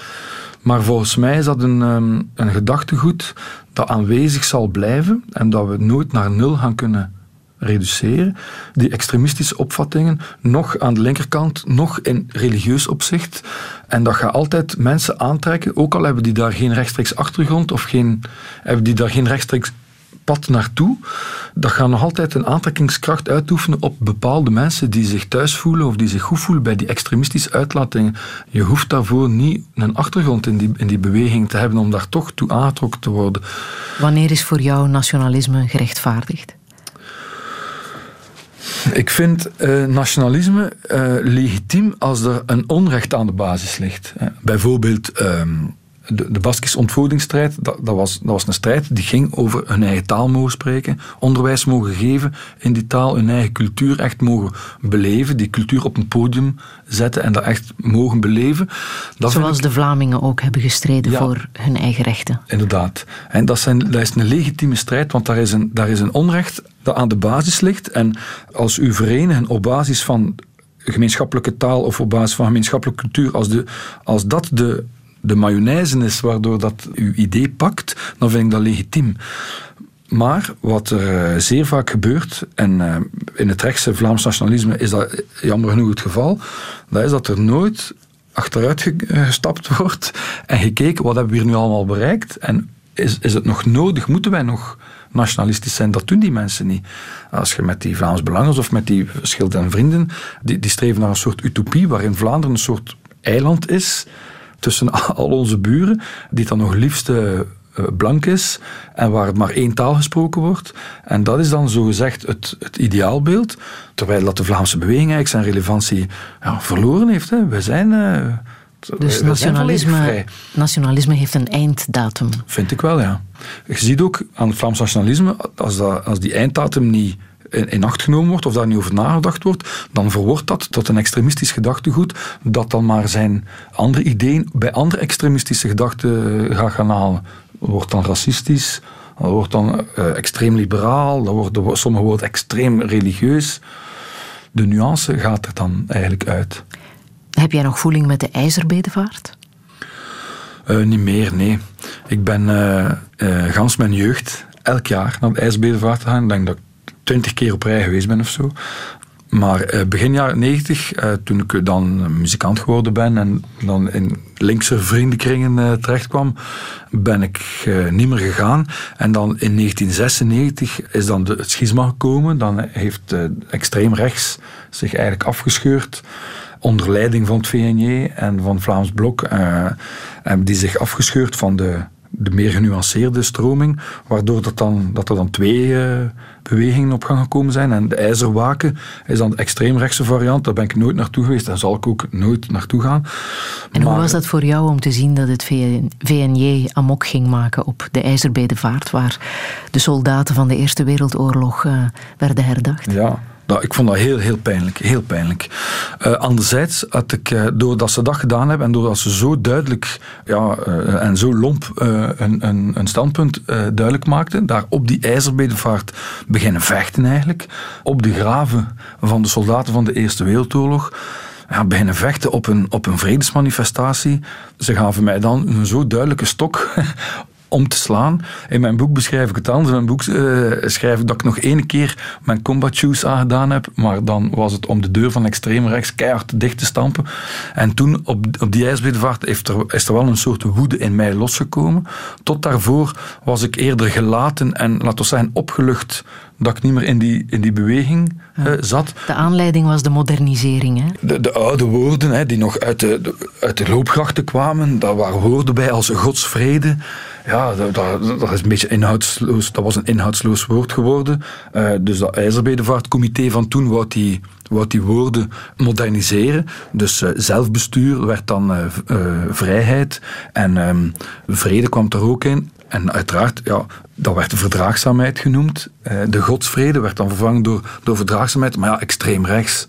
Maar volgens mij is dat een, ehm, een gedachtegoed dat aanwezig zal blijven en dat we nooit naar nul gaan kunnen reduceren. Die extremistische opvattingen, nog aan de linkerkant, nog in religieus opzicht. En dat gaat altijd mensen aantrekken, ook al hebben die daar geen rechtstreeks achtergrond of geen, hebben die daar geen rechtstreeks pad naartoe, dat gaat nog altijd een aantrekkingskracht uitoefenen op bepaalde mensen die zich thuis voelen of die zich goed voelen bij die extremistische uitlatingen. Je hoeft daarvoor niet een achtergrond in die, in die beweging te hebben om daar toch toe aangetrokken te worden. Wanneer is voor jou nationalisme gerechtvaardigd? Ik vind uh, nationalisme uh, legitiem als er een onrecht aan de basis ligt. Bijvoorbeeld. Uh, de, de Baskische ontvoeringsstrijd, dat, dat, was, dat was een strijd die ging over hun eigen taal mogen spreken, onderwijs mogen geven in die taal, hun eigen cultuur echt mogen beleven, die cultuur op een podium zetten en dat echt mogen beleven. Dat Zoals de Vlamingen ook hebben gestreden voor hun eigen rechten. Inderdaad. En dat, zijn, dat is een legitieme strijd, want daar is een, daar is een onrecht dat aan de basis ligt. En als u verenigen op basis van gemeenschappelijke taal of op basis van gemeenschappelijke cultuur, als, de, als dat de de mayonaise is waardoor dat uw idee pakt, dan vind ik dat legitiem. Maar wat er eh, zeer vaak gebeurt, en eh, in het rechtse Vlaams nationalisme is dat jammer genoeg het geval, dat is dat er nooit achteruit eh, gestapt (laughs) wordt en gekeken wat hebben we hier nu allemaal bereikt en is, is het nog nodig, moeten wij nog nationalistisch zijn. Dat doen die mensen niet. Als je met die Vlaams Belangers of met die Schild en Vrienden, die, die streven naar een soort utopie waarin Vlaanderen een soort eiland is tussen (laughs) al onze buren, die dan nog liefst uh, blank is en waar maar één taal gesproken wordt. En dat is dan zogezegd het, het ideaalbeeld, terwijl dat de Vlaamse beweging eigenlijk zijn relevantie ja, verloren heeft. Hè. We zijn... Uh, dus nationalisme, nationalisme heeft een einddatum. Vind ik wel, ja. Je ziet ook aan het Vlaams nationalisme, als, dat, als die einddatum niet in, acht genomen wordt of daar niet over nagedacht wordt, dan verwoordt dat tot een extremistisch gedachtegoed dat dan maar zijn andere ideeën bij andere extremistische gedachten eh, gaat gaan halen. Wordt dan racistisch, dat wordt dan uh, extreem liberaal, dat wordt, sommige worden extreem religieus. De nuance gaat er dan eigenlijk uit. Heb jij nog voeling met de ijzerbedevaart? Uh, niet meer, nee. Ik ben uh, gans mijn jeugd elk jaar naar de ijzerbedevaart gegaan. Ik denk dat twintig keer op rij geweest ben of zo. Maar eh, begin jaren negentig, eh, toen ik dan muzikant geworden ben en dan in linkse vriendenkringen uh, terecht kwam, ben ik niet meer gegaan. En dan in 1996 is dan het schisma gekomen. Dan heeft extreem rechts zich eigenlijk afgescheurd onder leiding van het VNJ en van Vlaams Blok. hebben die zich afgescheurd van de, de meer genuanceerde stroming, waardoor dat, dan, dat er dan twee bewegingen op gang gekomen zijn. En de ijzerwaken is dan de extreemrechtse variant. Daar ben ik nooit naartoe geweest en zal ik ook nooit naartoe gaan. En hoe was dat voor jou om te zien dat het VNJ amok ging maken op de IJzerbedevaart, waar de soldaten van de Eerste Wereldoorlog uh, werden herdacht? Ja, Dat, ik vond dat heel, heel pijnlijk. Heel pijnlijk. Uh, anderzijds had ik, uh, doordat ze dat gedaan hebben en doordat ze zo duidelijk ja, uh, en zo lomp een, een, een, standpunt duidelijk maakten, daar op die ijzerbedevaart beginnen vechten eigenlijk, op de graven van de soldaten van de Eerste Wereldoorlog, ja, beginnen vechten op een, op een vredesmanifestatie. Ze gaven mij dan een zo duidelijke stok (laughs) om te slaan. In mijn boek beschrijf ik het anders. In mijn boek uh, schrijf ik dat ik nog één keer mijn combat shoes aangedaan heb, maar dan was het om de deur van extreem rechts keihard dicht te stampen. En toen, op, op die ijsbedevaart, heeft er, is er wel een soort woede in mij losgekomen. Tot daarvoor was ik eerder gelaten en, laten we zeggen, opgelucht dat ik niet meer in die, in die beweging uh, zat. De aanleiding was de modernisering. Hè? De, de oude woorden hè, die nog uit de, de, uit de loopgrachten kwamen, daar waren woorden bij als godsvrede. Ja, dat, is een beetje inhoudsloos, dat was een inhoudsloos woord geworden. Uh, dus dat IJzerbedevaartcomité van toen wou die, wou die woorden moderniseren. Dus uh, zelfbestuur werd dan vrijheid en um, vrede kwam er ook in. En uiteraard, ja, dat werd de verdraagzaamheid genoemd. Eh, de godsvrede werd dan vervangen door, door verdraagzaamheid. Maar ja, extreem rechts.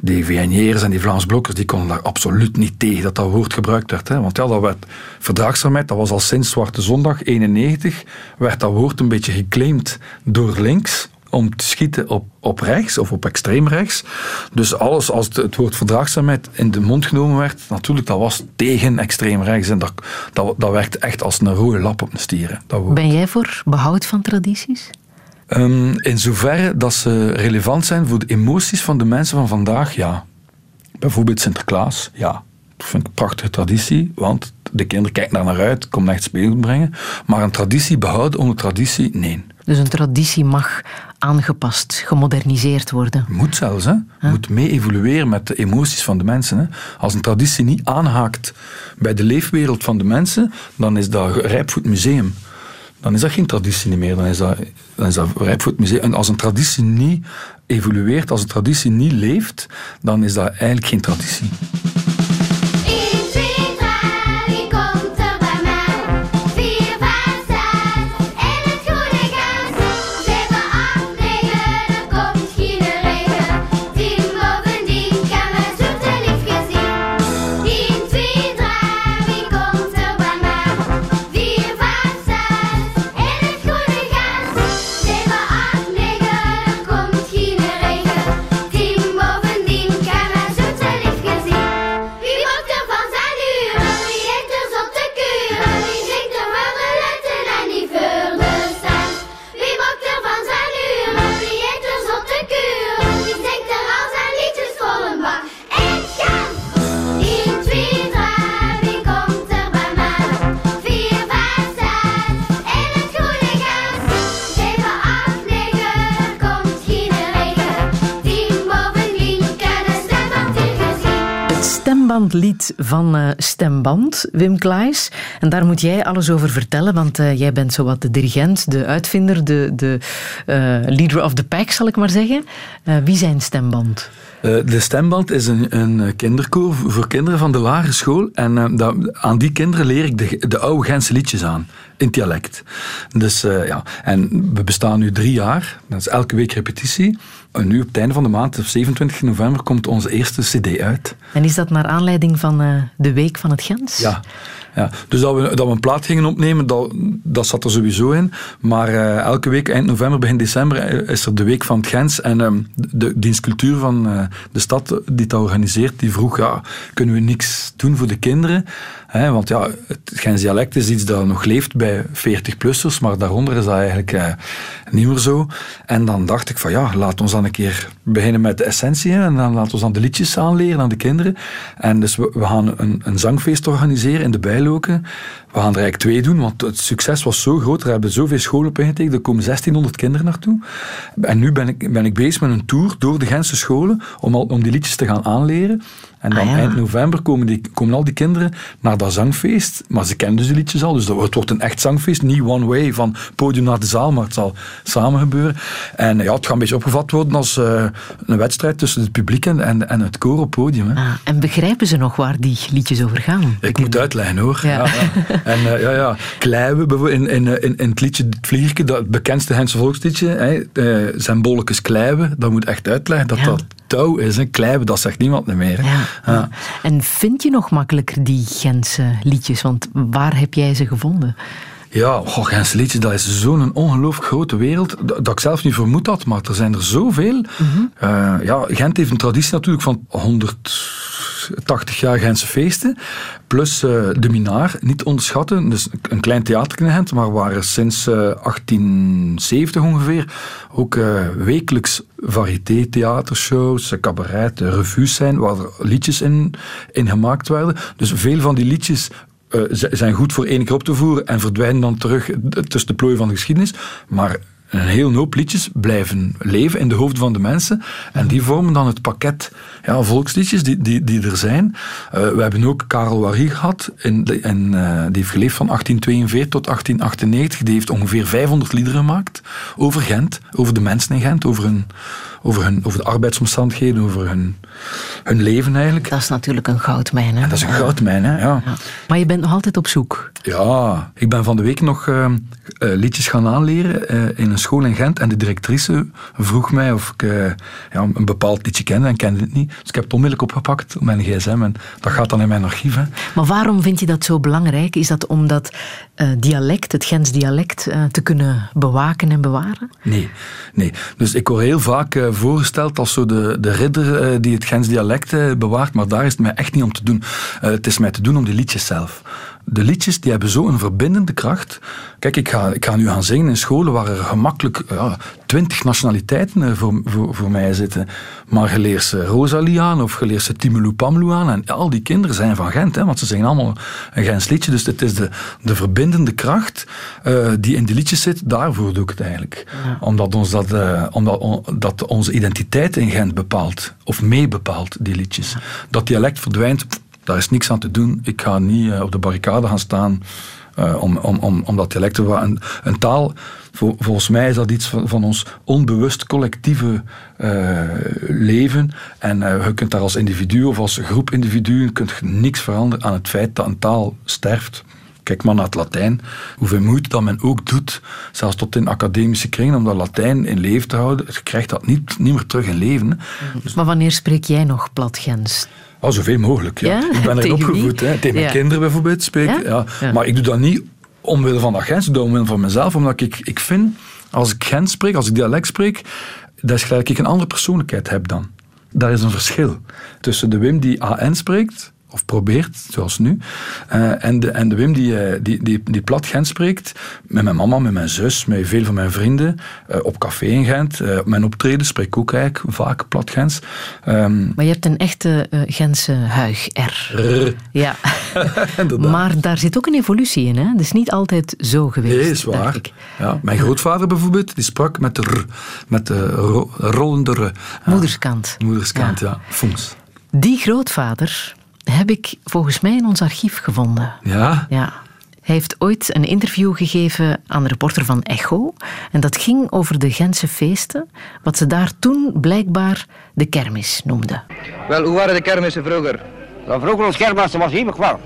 Die VNJ'ers en die Vlaams blokkers die konden daar absoluut niet tegen dat dat woord gebruikt werd. Hè. Want ja, dat werd verdraagzaamheid, dat was al sinds Zwarte Zondag 91, werd dat woord een beetje geclaimd door links om te schieten op, op rechts of op extreem rechts. Dus alles als het, woord verdraagzaamheid in de mond genomen werd, natuurlijk, dat was tegen extreem rechts. En dat, dat, werkte echt als een rode lap op een stier. Ben jij voor behoud van tradities? Um, in zoverre dat ze relevant zijn voor de emoties van de mensen van vandaag, ja. Bijvoorbeeld Sinterklaas, ja. Dat vind ik een prachtige traditie, want de kinderen kijken daar naar uit, komen echt speelgoed brengen. Maar een traditie behouden onder traditie, nee. Dus een traditie mag aangepast, gemoderniseerd worden. Moet zelfs, hè. Moet mee evolueren met de emoties van de mensen. Hè. Als een traditie niet aanhaakt bij de leefwereld van de mensen, dan is dat rijp voor het museum. Dan is dat geen traditie meer, dan is dat, dan is dat rijp voor het museum. En als een traditie niet evolueert, als een traditie niet leeft, dan is dat eigenlijk geen traditie. Lied van uh, Stemband, Wim Klaes. En daar moet jij alles over vertellen, want uh, jij bent zowat de dirigent, de uitvinder, de, de uh, leader of the pack, zal ik maar zeggen. wie zijn Stemband? de Stemband is een, een kinderkoor voor kinderen van de lagere school. En aan die kinderen leer ik de, de oude Gentse liedjes aan, in dialect. Dus ja, en we bestaan nu drie jaar. Dat is elke week repetitie. En nu op het einde van de maand, 27 november, komt onze eerste cd uit. En is dat naar aanleiding van uh, de Week van het Gens? Ja. ja. Dus dat we, dat we een plaat gingen opnemen, dat, dat zat er sowieso in. Maar uh, elke week, eind november, begin december, eh, is er de Week van het Gens. En um, de dienstcultuur van uh, de stad die dat organiseert, die vroeg, ja, kunnen we niks doen voor de kinderen? He, want ja, het Gens dialect is iets dat nog leeft bij 40-plussers, maar daaronder is dat eigenlijk uh, niet meer zo. En dan dacht ik van ja, laat ons dan een keer beginnen met de essentie en dan laten we dan de liedjes aanleren aan de kinderen. En dus we, we gaan een, een, zangfeest organiseren in de Bijloken. We gaan er eigenlijk twee doen, want het succes was zo groot. Er hebben zoveel scholen op ingetekend, er komen 1600 kinderen naartoe. En nu ben ik, ben ik bezig met een tour door de Gentse scholen om, al, om die liedjes te gaan aanleren. En dan ah, eind november komen, die, komen al die kinderen naar dat zangfeest. Maar ze kennen dus de liedjes al, dus het wordt een echt zangfeest. Niet one way, van podium naar de zaal, maar het zal samen gebeuren. En ja, het gaat een beetje opgevat worden als uh, een wedstrijd tussen het publiek en, en, het koor op podium. Hè. Ah, en begrijpen ze nog waar die liedjes over gaan? Ik moet uitleggen hoor. Ja. Ja, En uh, ja, ja, Kleiwe, bijvoorbeeld, in, in, in, in het liedje Het Vlierke, dat het bekendste Gentse volksliedje, hè, uh, zijn bolletjes Kleiwe, dat moet echt uitleggen dat ja. dat touw is. Hè. Kleiwe, dat zegt niemand meer. Ja. ja. En vind je nog makkelijker die Gentse liedjes? Want waar heb jij ze gevonden? Ja, oh, Gentse liedjes, dat is zo'n ongelooflijk grote wereld dat ik zelf niet vermoed had, maar er zijn er zoveel. Mm -hmm. uh, ja, Gent heeft een traditie natuurlijk van 180 jaar Gentse feesten, plus uh, de Minaar, niet onderschatten. Dus een klein theater in Gent, maar waar sinds uh, 1870 ongeveer ook wekelijks variété-theatershows, cabaret, revues zijn, waar er liedjes in, in gemaakt werden. Dus veel van die liedjes uh, zijn goed voor één keer op te voeren en verdwijnen dan terug tussen de plooien van de geschiedenis. Maar een heel hoop liedjes blijven leven in de hoofden van de mensen. En die vormen dan het pakket ja, volksliedjes die, die, die er zijn. Uh, we hebben ook Karel Wary gehad. In uh, die heeft geleefd van 1842 tot 1898. Die heeft ongeveer 500 liederen gemaakt over Gent, over de mensen in Gent, over, hun, over, hun, over de arbeidsomstandigheden, over hun, hun leven eigenlijk. Dat is natuurlijk een goudmijn. Hè? En dat is een goudmijn, hè? Ja. ja. Maar je bent nog altijd op zoek. Ja, ik ben van de week nog uh, liedjes gaan aanleren in een school in Gent. En de directrice vroeg mij of ik ja, een bepaald liedje kende en kende het niet. Dus ik heb het onmiddellijk opgepakt op mijn gsm en dat gaat dan in mijn archief. Hè. Maar waarom vind je dat zo belangrijk? Is dat om dat uh, dialect, het Gens dialect, te kunnen bewaken en bewaren? Nee, nee. Dus ik word heel vaak voorgesteld als zo de, de ridder die het Gens dialect bewaart, maar daar is het mij echt niet om te doen. het is mij te doen om de liedjes zelf de liedjes die hebben zo een verbindende kracht. Kijk, ik ga, ik ga nu gaan zingen in scholen waar er gemakkelijk ja, twintig nationaliteiten voor, voor, voor mij zitten. Maar je leert ze Rosalie aan of je leert ze Timelu Pamelu aan. En al die kinderen zijn van Gent, hè, want ze zingen allemaal een Gens liedje. Dus het is de, de verbindende kracht uh, die in die liedjes zit. Daarvoor doe ik het eigenlijk. Ja. Omdat, ons dat, uh, omdat on, dat onze identiteit in Gent bepaalt. Of mee bepaalt, die liedjes. Ja. Dat dialect verdwijnt daar is niks aan te doen. Ik ga niet uh, op de barricade gaan staan uh, om, om, om, om dat dialect te. Een, een, taal, vol, volgens mij is dat iets van, ons onbewust collectieve uh, leven. En je kunt daar als individu of als groep individuen kunt niks veranderen aan het feit dat een taal sterft. Kijk maar naar het Latijn. Hoeveel moeite dat men ook doet, zelfs tot in academische kringen, om dat Latijn in leven te houden. Je krijgt dat niet, niet meer terug in leven. Dus maar wanneer spreek jij nog platgens? Oh, zoveel mogelijk. Ja. Ja? Ik ben erin opgevoed. Hè. Tegen Ja. mijn kinderen bijvoorbeeld spreken. Ja? Maar ik doe dat niet omwille van dat Gens, ik doe dat omwille van mezelf. Omdat ik, ik vind, als ik Gens spreek, als ik dialect spreek, dat is gelijk dat ik een andere persoonlijkheid heb dan. Daar is een verschil tussen de Wim die AN spreekt, of probeert, zoals nu, eh, en, de, en de Wim die, eh, die, die, die plat Gent spreekt, met mijn mama, met mijn zus, met veel van mijn vrienden, eh, op café in Gent. Op mijn optreden spreek ik ook eigenlijk vaak plat Gens. Ehm, Maar je hebt een echte Gentse huig, R. rrr, Ja. (laughs) (laughs) Maar daar zit ook een evolutie in, hè? Dat is niet altijd zo geweest. Nee, is waar. Ja, mijn grootvader bijvoorbeeld, die sprak met de r, met de ro- rollende r. Ja, Moederskant. moederskant, ja. Fonds. Die grootvader heb ik volgens mij in ons archief gevonden. Ja? Ja. Hij heeft ooit een interview gegeven aan de reporter van Echo. En dat ging over de Gentse feesten, wat ze daar toen blijkbaar de kermis noemden. Wel, hoe waren de kermissen vroeger? Ja, vroeger ons kermis was eeuwig wel.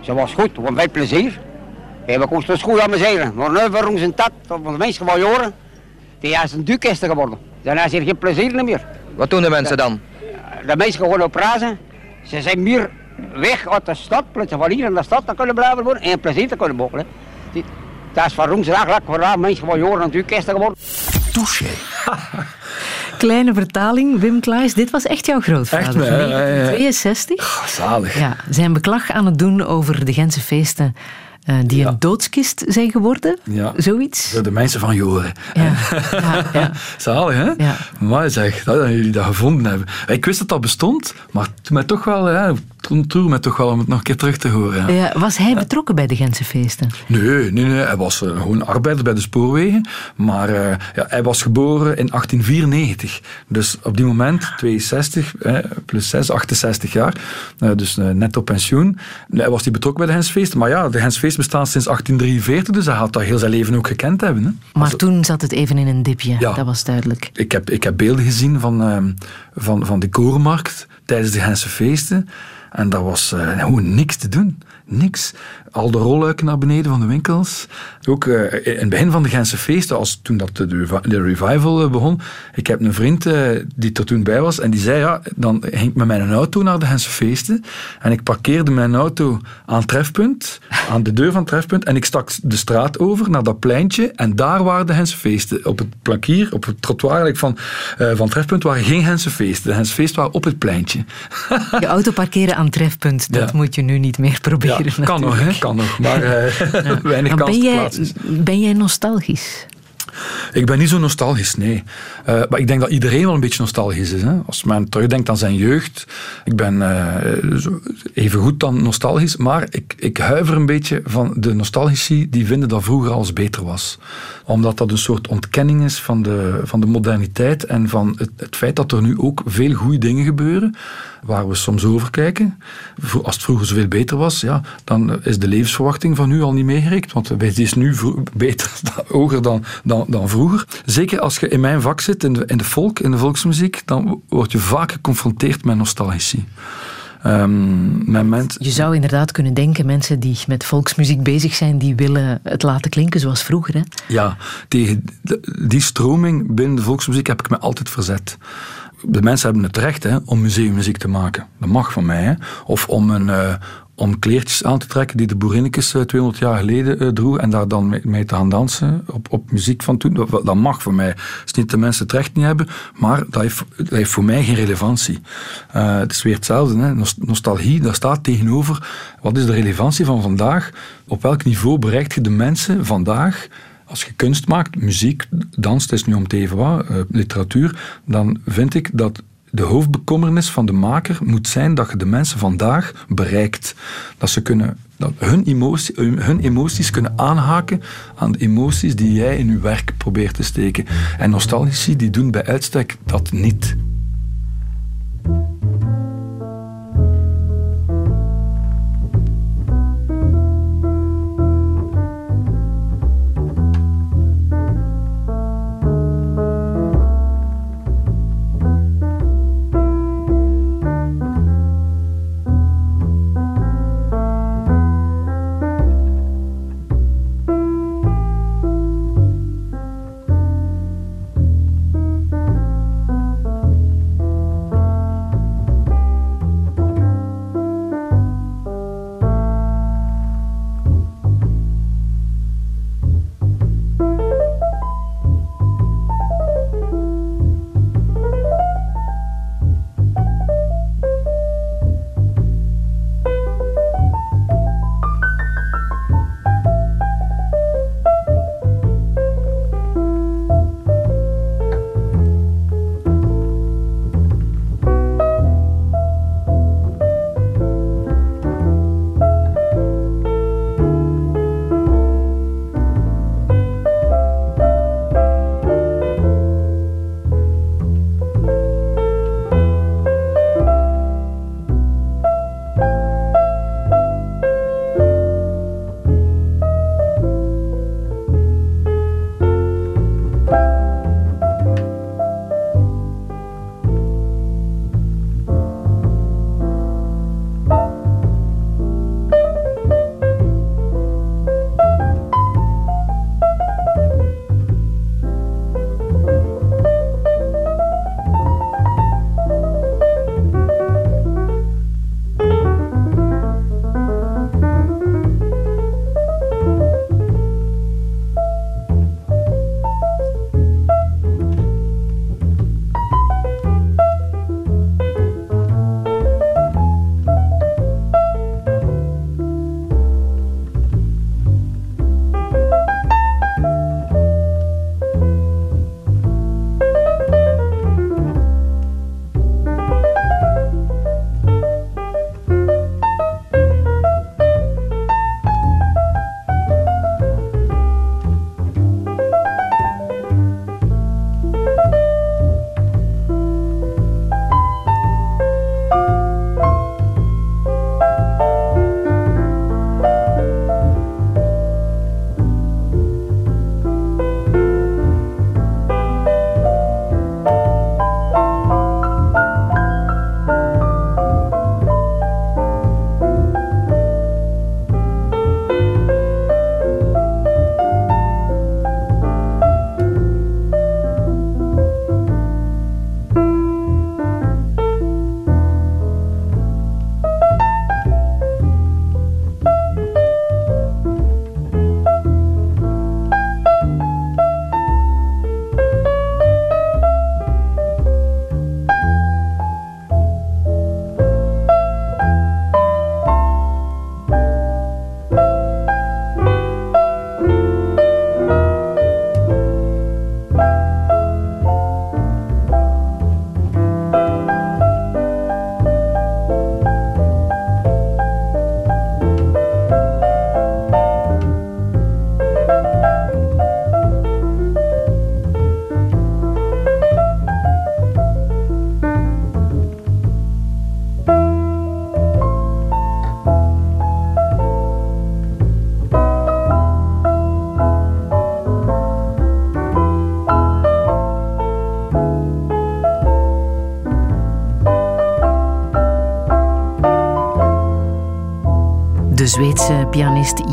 Ze was goed, we met plezier. En we konden ons goed amuseren. Maar nu voor ons een tat, of ons mensen van jaren, die is een duurkisten geworden. Dan is er geen plezier meer. Wat doen de mensen dan? De mensen gewoon op praten. Ze zijn meer weg uit de stad, plaatsen van hier in de stad te kunnen blijven worden en plezier te kunnen mogen. Die- Dat is voor ons eigenlijk voor mensen van jaren een duurkisten geworden. Touché. (laughs) Kleine vertaling, Wim Klaes, dit was echt jouw grootvader. Echt, hè? Ja, ja, ja. 62. Ah, Zalig. Ja, zijn beklag aan het doen over de Gentse feesten die Ja. een doodskist zijn geworden. Ja. Zoiets. De mensen van Joren. Ja, (laughs) ja. Zalig, hè? Ja. Maar zeg, dat, dat jullie dat gevonden hebben. Ik wist dat dat bestond, maar het doet mij toch wel, het troert mij toch wel om het nog een keer terug te horen. Ja. Was hij betrokken bij de Gentse feesten? Nee, nee, nee, hij was eh, gewoon arbeider bij de spoorwegen. Maar eh, ja, hij was geboren in 1894. Dus op die moment, 62 eh, plus 6, 68 jaar. Eh, dus eh, net op pensioen. Hij was hij betrokken bij de Hensfeesten. Maar ja, de Hensfeesten bestaan sinds 1843, dus hij had dat heel zijn leven ook gekend hebben. Hè. Maar toen zat het even in een dipje, Ja. dat was duidelijk. Ik heb, ik heb beelden gezien van, ehm, van, van de korenmarkt tijdens de Gentse feesten. En dat was uh, gewoon niks te doen. Niks. Al de rolluiken naar beneden van de winkels. Ook uh, in het begin van de Gentse feesten, als toen dat de, de revival uh, begon. Ik heb een vriend die er toen bij was en die zei, ja, dan ging ik met mijn auto naar de Gentse feesten. En ik parkeerde mijn auto aan trefpunt, aan de deur van trefpunt. En ik stak de straat over naar dat pleintje. En daar waren de Gentse feesten. Op het plankier, op het trottoir van, van trefpunt waren geen Gentse feesten. De Gentse feesten waren op het pleintje. Je auto parkeren aan trefpunt, dat moet je nu niet meer proberen. Ja, kan nog, hè? Kan nog, maar (laughs) ja. (laughs) weinig maar kans ben jij, ben jij nostalgisch? Ik ben niet zo nostalgisch, nee. Uh, maar ik denk dat iedereen wel een beetje nostalgisch is. Hè? Als men terugdenkt aan zijn jeugd. Ik ben uh, even goed dan nostalgisch, maar ik, ik huiver een beetje van de nostalgici die vinden dat vroeger alles beter was. Omdat dat een soort ontkenning is van de, van de moderniteit en van het, het feit dat er nu ook veel goede dingen gebeuren waar we soms over kijken. Als het vroeger zoveel beter was, ja, dan is de levensverwachting van nu al niet meegerekend, want het is nu beter, (laughs) hoger dan, dan, dan vroeger. Zeker als je in mijn vak zit, in de, in de volk, in de volksmuziek, dan word je vaak geconfronteerd met nostalgie. Um, Je zou inderdaad kunnen denken, mensen die met volksmuziek bezig zijn, die willen het laten klinken zoals vroeger. Hè? Ja, tegen die stroming binnen de volksmuziek heb ik me altijd verzet de mensen hebben het recht hè, om museummuziek te maken. Dat mag van mij. Hè. Of om, een, uh, om kleertjes aan te trekken die de boerinnekes 200 jaar geleden uh, droegen en daar dan mee, te gaan dansen op, op muziek van toen. Dat, dat mag voor mij. Het is niet de mensen het recht niet hebben, maar dat heeft, dat heeft voor mij geen relevantie. Het is weer hetzelfde. Hè. Nostalgie, dat staat tegenover wat is de relevantie van vandaag? Op welk niveau bereikt je de mensen vandaag als je kunst maakt, muziek, dans, het is nu om te even wat, uh, literatuur, dan vind ik dat de hoofdbekommernis van de maker moet zijn dat je de mensen vandaag bereikt. Dat ze kunnen, hun, emotie, hun emoties kunnen aanhaken aan de emoties die jij in je werk probeert te steken. En nostalgici die doen bij uitstek dat niet.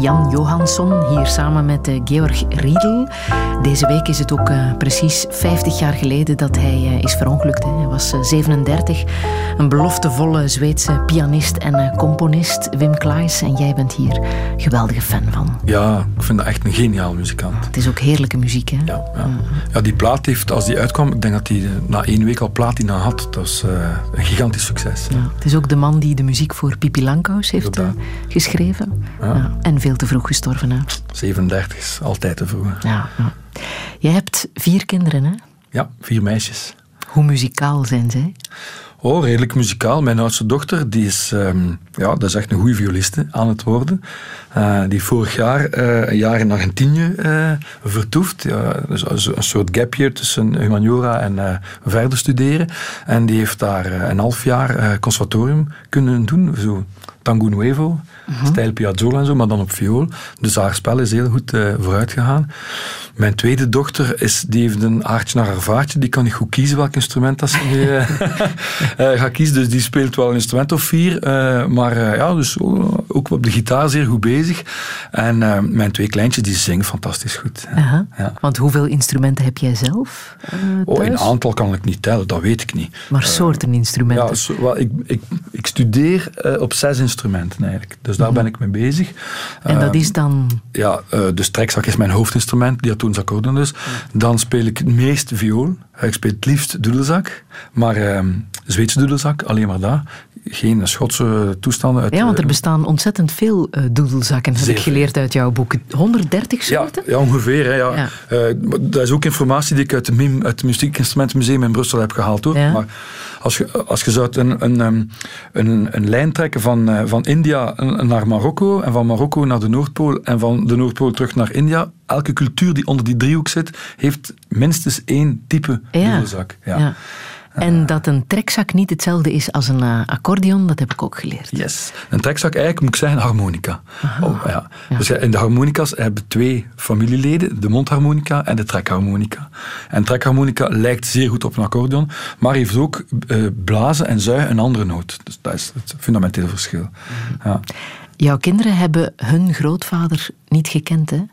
Jan Johansson, hier samen met eh, Georg Riedel. Deze week is het ook uh, precies 50 jaar geleden dat hij uh, is verongelukt. Hij was 37, een beloftevolle Zweedse pianist en componist, Wim Klaes. En jij bent hier geweldige fan van. Ja, ik vind dat echt een geniaal muzikant. Het is ook heerlijke muziek, hè? Ja, ja. ja die plaat heeft, als die uitkwam, ik denk dat hij na één week al platina had. Dat was een gigantisch succes. Ja, het is ook de man die de muziek voor Pipi Langkous heeft geschreven. Ja. en veel te vroeg gestorven. Hè? 37 is altijd te vroeg. Ja, ja. Jij hebt vier kinderen, hè? Ja, vier meisjes. Hoe muzikaal zijn zij? Oh, redelijk muzikaal. Mijn oudste dochter, die is, um, ja, dat is echt een goede violiste aan het worden. Uh, die vorig jaar uh, een jaar in Argentinië uh, vertoeft. Dus een soort gap year tussen humaniora en verder studeren. En die heeft daar een half jaar conservatorium kunnen doen. Zo Tango Nuevo, uh stijl en zo, maar dan op viool. Dus haar spel is heel goed uh, vooruit gegaan. Mijn tweede dochter is, die heeft een aardje naar haar vaartje. Die kan niet goed kiezen welk instrument dat ze uh, (laughs) gaat kiezen. Dus die speelt wel een instrument of vier. maar ja, dus ook op de gitaar zeer goed bezig. En mijn twee kleintjes, die zingen fantastisch goed. Ja. Want hoeveel instrumenten heb jij zelf Oh, een aantal kan ik niet tellen, dat weet ik niet. Maar soorten instrumenten? Ja, so, well, ik, ik, ik studeer op zes instrumenten instrumenten eigenlijk. Dus daar mhm. ben ik mee bezig. En dat is dan? Ja, uh, de strekzak is mijn hoofdinstrument, diatoons akkoorden dus. Dan speel ik het meest viool. Ik speel het liefst dudelzak, maar uh, Zweedse dudelzak, alleen maar daar geen Schotse toestanden. Uit, ja, want er bestaan ontzettend veel uh, doedelzakken, heb ik geleerd uit jouw boek. 130 soorten? Ja, ja ongeveer. Hè, ja. ja. Uh, dat is ook informatie die ik uit, de MIM, uit het Muziekinstrumentenmuseum in Brussel heb gehaald. Hoor. Ja. Maar als je, als je zou een, een, ehm, een, een lijn trekken van, van India naar Marokko en van Marokko naar de Noordpool en van de Noordpool terug naar India, elke cultuur die onder die driehoek zit, heeft minstens één type doedelzak. ja. En dat een trekzak niet hetzelfde is als een uh, accordeon, dat heb ik ook geleerd. Yes. Een trekzak eigenlijk moet ik zeggen harmonica. Oh, ja. Dus in de harmonica's hebben twee familieleden, de mondharmonica en de trekharmonica. En trekharmonica lijkt zeer goed op een accordeon, maar heeft ook uh, blazen en zuigen een andere noot. Dus dat is het fundamentele verschil. Mhm. Ja. Jouw kinderen hebben hun grootvader niet gekend, hè?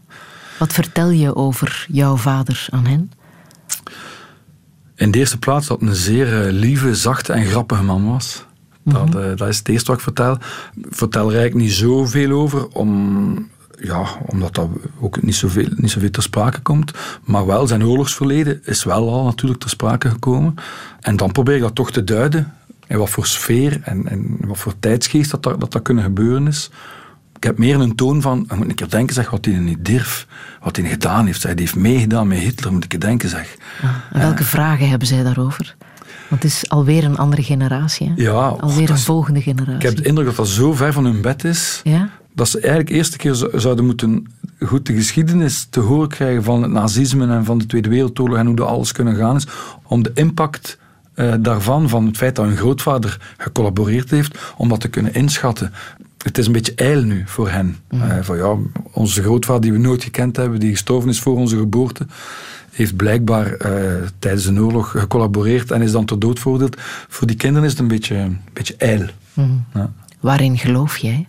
Wat vertel je over jouw vader aan hen? In de eerste plaats dat een zeer eh, lieve, zachte en grappige man was. Dat, mhm. eh, dat is het eerste wat ik vertel. Ik vertel er eigenlijk niet zoveel over, om, ja, omdat dat ook niet zoveel, niet zoveel ter sprake komt. Maar wel, zijn oorlogsverleden is wel al natuurlijk ter sprake gekomen. En dan probeer ik dat toch te duiden. In wat voor sfeer en, en wat voor tijdsgeest dat, dat, dat kunnen gebeuren is. Ik heb meer een toon van, moet een keer denken zeg, wat hij niet durf, wat hij gedaan heeft. Hij heeft meegedaan met Hitler, moet ik denken zeg. en welke uh, vragen hebben zij daarover? Want het is alweer een andere generatie. Hè? Ja. Alweer een volgende generatie. Ik heb de indruk dat dat zo ver van hun bed is, ja? dat ze eigenlijk eerste keer zouden moeten goed de geschiedenis te horen krijgen van het nazisme en van de Tweede Wereldoorlog en hoe dat alles kunnen gaan is, om de impact uh, daarvan, van het feit dat hun grootvader gecollaboreerd heeft, om dat te kunnen inschatten het is een beetje eil nu voor hen. Mm. Uh, van, ja, onze grootvader die we nooit gekend hebben, die gestorven is voor onze geboorte, heeft blijkbaar uh, tijdens een oorlog gecollaboreerd en is dan ter dood veroordeeld. Voor die kinderen is het een beetje, een beetje eil. Mm. Ja. Waarin geloof jij?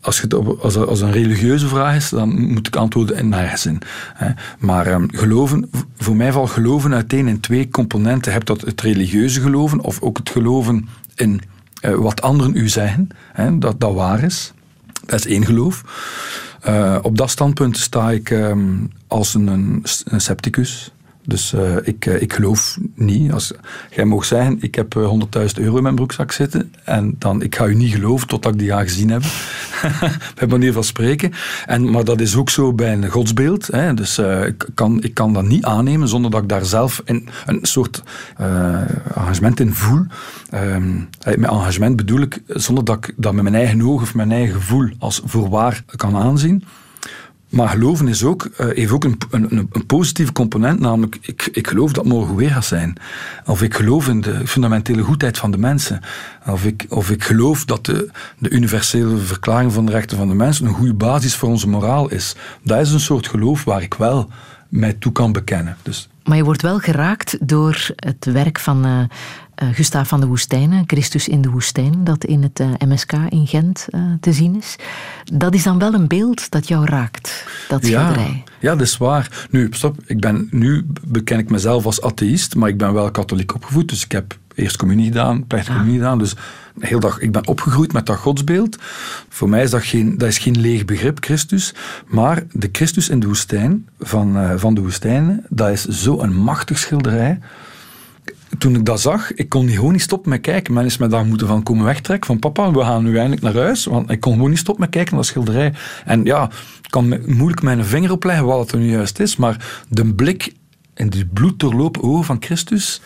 Als, het als, als een religieuze vraag is, dan moet ik antwoorden in nergens in. Maar um, geloven, voor mij valt geloven uiteen in twee componenten. Je hebt dat het religieuze geloven of ook het geloven in wat anderen u zeggen, hè, dat dat waar is. Dat is één geloof. Uh, op dat standpunt sta ik um, als een, een scepticus. Dus uh, ik, uh, ik geloof niet. Als jij mag zeggen, ik heb 100.000 euro in mijn broekzak zitten en dan, ik ga u niet geloven totdat ik die ga gezien heb. bij manier van spreken. En, maar dat is ook zo bij een godsbeeld. Hè. Dus ik, kan, ik kan dat niet aannemen zonder dat ik daar zelf een, een soort engagement in voel. Um, met engagement bedoel ik zonder dat ik dat met mijn eigen ogen of mijn eigen gevoel als voorwaar kan aanzien. Maar geloven is ook, uh, heeft ook een, een, een, positieve component, namelijk ik, ik geloof dat morgen weer gaat zijn. Of ik geloof in de fundamentele goedheid van de mensen. Of ik, of ik geloof dat de, de universele verklaring van de rechten van de mensen een goede basis voor onze moraal is. Dat is een soort geloof waar ik wel mij toe kan bekennen. Dus Maar je wordt wel geraakt door het werk van uh, uh, Gustav van de Woestijnen, Christus in de Woestijn, dat in het uh, MSK in Gent te zien is. Dat is dan wel een beeld dat jou raakt, dat schilderij. Ja, ja, dat is waar. Nu, stop, ik ben, nu beken ik mezelf als atheïst, maar ik ben wel katholiek opgevoed, dus ik heb eerst communie gedaan, plechtige ah. communie gedaan, dus heel dag, ik ben opgegroeid met dat godsbeeld. Voor mij is dat geen, dat is geen leeg begrip, Christus. Maar de Christus in de woestijn, van, uh, van de woestijnen, dat is zo'n machtig schilderij. Toen ik dat zag, ik kon gewoon niet stoppen met kijken. Men is me daar moeten van komen wegtrekken. Van papa, we gaan nu eindelijk naar huis. Want ik kon gewoon niet stoppen met kijken naar dat schilderij. En ja, ik kan moeilijk mijn vinger opleggen wat het er nu juist is. Maar de blik in die bloeddoorlopen ogen van Christus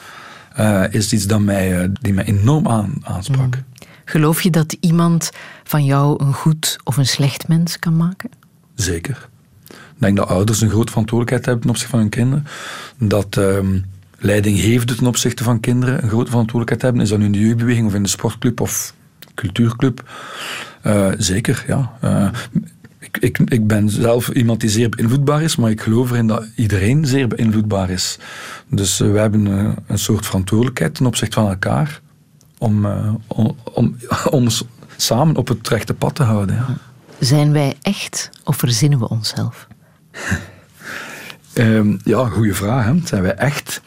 uh, is iets dat mij, uh, die mij enorm aan, aansprak. Mm. Geloof je dat iemand van jou een goed of een slecht mens kan maken? Zeker. Ik denk dat ouders een grote verantwoordelijkheid hebben ten opzichte van hun kinderen. Dat um, leidinggevenden ten opzichte van kinderen een grote verantwoordelijkheid hebben. Is dat nu in de jeugdbeweging of in de sportclub of cultuurclub? Uh, zeker, ja. Uh, ik, ik, ik ben zelf iemand die zeer beïnvloedbaar is, maar ik geloof erin dat iedereen zeer beïnvloedbaar is. Dus uh, we hebben een soort verantwoordelijkheid ten opzichte van elkaar om, om, om, (laughs) om, samen op het rechte pad te houden. Ja. Zijn wij echt of verzinnen we onszelf? (laughs) um, ja, goede vraag. Hè. Zijn wij echt?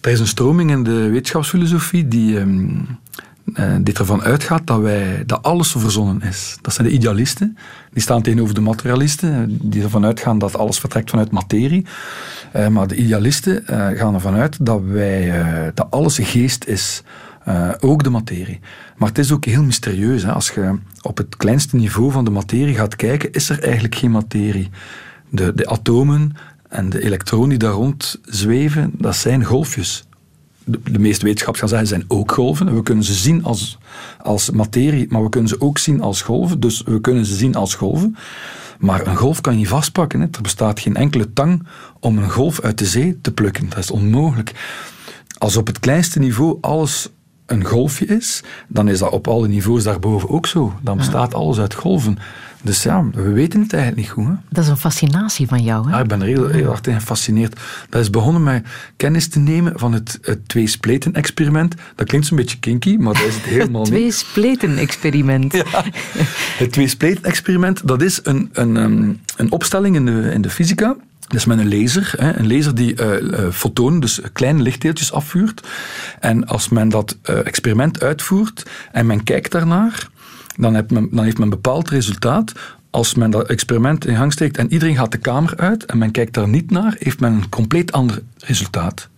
Er is een stroming in de wetenschapsfilosofie die, um, die ervan uitgaat dat, wij, dat alles verzonnen is. Dat zijn de idealisten. Die staan tegenover de materialisten, die ervan uitgaan dat alles vertrekt vanuit materie. Uh, maar de idealisten uh, gaan ervan uit dat, wij, dat alles geest is. ook de materie. Maar het is ook heel mysterieus. Hè? Als je op het kleinste niveau van de materie gaat kijken, is er eigenlijk geen materie. De, de atomen en de elektronen die daar rond zweven, dat zijn golfjes de, meeste wetenschappers gaan zeggen, zijn ook golven. We kunnen ze zien als, als materie, maar we kunnen ze ook zien als golven. Dus we kunnen ze zien als golven. Maar een golf kan je niet vastpakken. Hè. Er bestaat geen enkele tang om een golf uit de zee te plukken. Dat is onmogelijk. Als op het kleinste niveau alles een golfje is, dan is dat op alle niveaus daarboven ook zo. Dan bestaat alles uit golven. Dus ja, we weten het eigenlijk niet goed. Hè? Dat is een fascinatie van jou, hè? Ja, ik ben er heel, heel hard in gefascineerd. Dat is begonnen met kennis te nemen van het, het twee-spleten-experiment. Dat klinkt zo'n beetje kinky, maar dat is het helemaal (laughs) niet. Het twee-spleten-experiment. Ja, het twee-spleten-experiment, dat is een, een, ehm, een opstelling in de, in de fysica. Dat is met een laser. Hè, een laser die uh, fotonen, dus kleine lichtdeeltjes afvuurt. En als men dat uh, experiment uitvoert en men kijkt daarnaar, dan, heeft men, dan heeft men bepaald resultaat. Als men dat experiment in gang steekt en iedereen gaat de kamer uit en men kijkt daar niet naar, heeft men een compleet ander resultaat.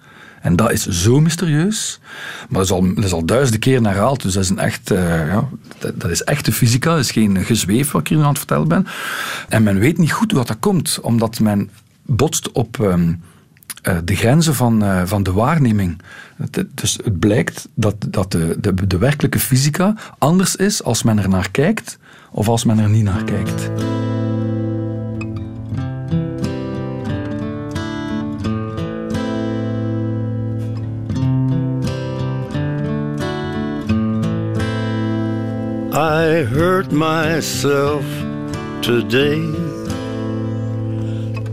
En dat is zo mysterieus. Maar dat is al, dat duizenden keer herhaald. Dus dat is, een echt, uh, ja, dat, dat, is echte fysica. Dat is geen gezweef wat ik hier nu aan het vertellen ben. En men weet niet goed hoe dat komt. Omdat men botst op... Um, uh, de grenzen van, uh, van de waarneming. Dus het blijkt dat, dat de, de, de werkelijke fysica anders is als men er naar kijkt of als men er niet naar kijkt. I hurt myself today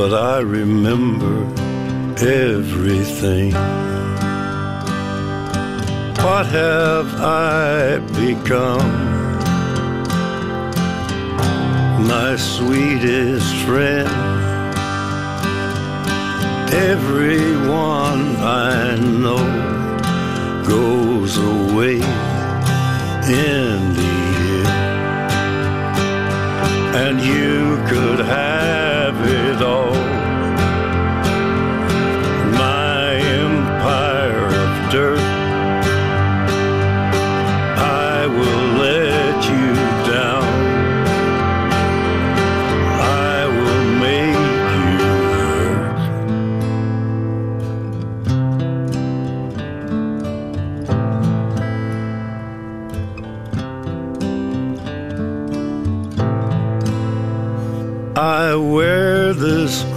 but I remember everything. What have I become? My sweetest friend. Everyone I know goes away in the end, and you could have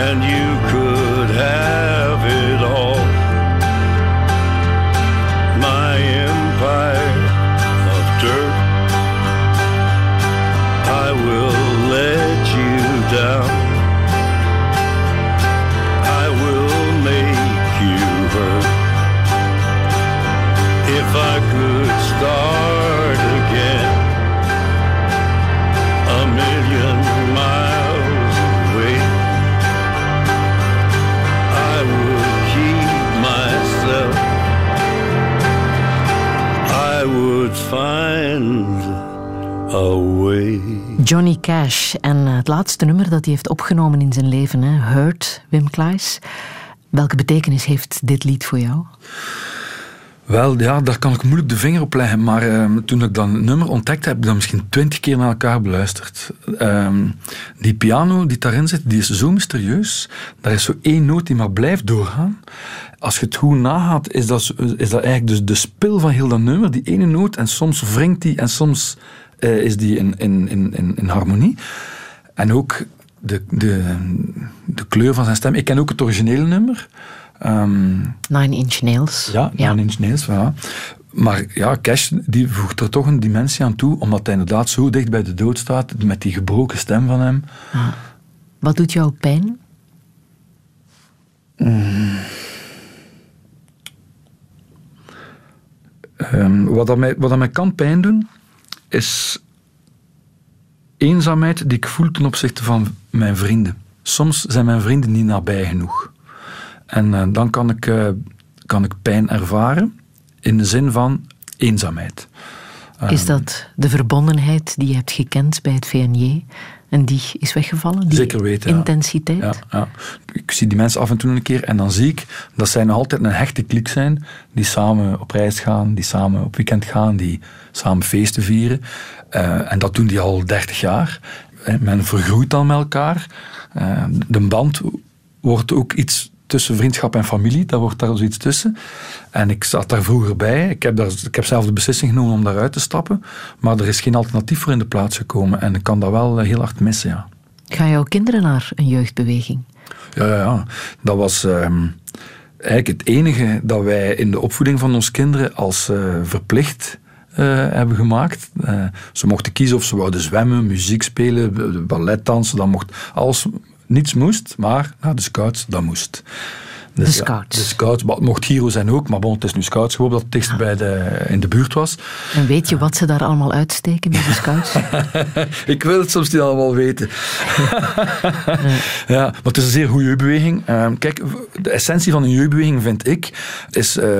And you could have it all. My empire of dirt. I will let you down. I will make you hurt. If I could start find a way. Johnny Cash en eh, het laatste nummer dat hij heeft opgenomen in zijn leven, hè, Hurt, Wim Klaes. Welke betekenis heeft dit lied voor jou? Wel, ja, daar kan ik moeilijk de vinger op leggen. Maar ehm, toen ik dat nummer ontdekte, heb ik dat misschien twintig keer naar elkaar beluisterd. Ehm, die piano die daarin zit, die is zo mysterieus. Daar is zo één noot die maar blijft doorgaan. Als je het goed nagaat, is dat, is dat eigenlijk dus de spil van heel dat nummer. Die ene noot. En soms wringt die en soms eh, is die in, in, in, in, harmonie. En ook de, de, de kleur van zijn stem. Ik ken ook het originele nummer. Ehm, Nine Inch Nails. ja, Nine Inch Nails, voilà. Maar ja, Cash die voegt er toch een dimensie aan toe, omdat hij inderdaad zo dicht bij de dood staat, met die gebroken stem van hem. Ah. Wat doet jou pijn? Mm. Ehm, wat, dat mij, wat dat mij kan pijn doen, is eenzaamheid die ik voel ten opzichte van mijn vrienden. Soms zijn mijn vrienden niet nabij genoeg. En eh, dan kan ik, eh, kan ik pijn ervaren in de zin van eenzaamheid. Is dat de verbondenheid die je hebt gekend bij het VNJ en die is weggevallen? Die Zeker weten. intensiteit? Ja, ja. Ik zie die mensen af en toe een keer en dan zie ik dat zij nog altijd een hechte kliek zijn die samen op reis gaan, die samen op weekend gaan, die samen feesten vieren. Eh, en dat doen die al 30 jaar. Eh, Men vergroeit dan met elkaar. Eh, de band wordt ook iets tussen vriendschap en familie. Daar wordt daar zoiets tussen. En ik zat daar vroeger bij. Ik heb, daar, ik heb zelf de beslissing genomen om daaruit te stappen. Maar er is geen alternatief voor in de plaats gekomen. En ik kan dat wel eh, heel hard missen, ja. Gaan jouw kinderen naar een jeugdbeweging? Ja, ja, ja. Dat was ehm, eigenlijk het enige dat wij in de opvoeding van onze kinderen als eh, verplicht eh, hebben gemaakt. Ze mochten kiezen of ze wouden zwemmen, muziek spelen, ballet dansen. Dat mocht alles, niets moest, maar naar de scouts, dat moest. Dus De ja, scouts. de scouts, mocht Giro zijn ook, maar bon, het is nu scouts geworden dat het dichtst bij de, in de buurt was. En weet je wat ze daar allemaal uitsteken bij de scouts? (laughs) ik wil het soms niet allemaal weten. ja, maar het is een zeer goede jeugdbeweging. Ehm, kijk, de essentie van een jeugdbeweging, vind ik, is eh,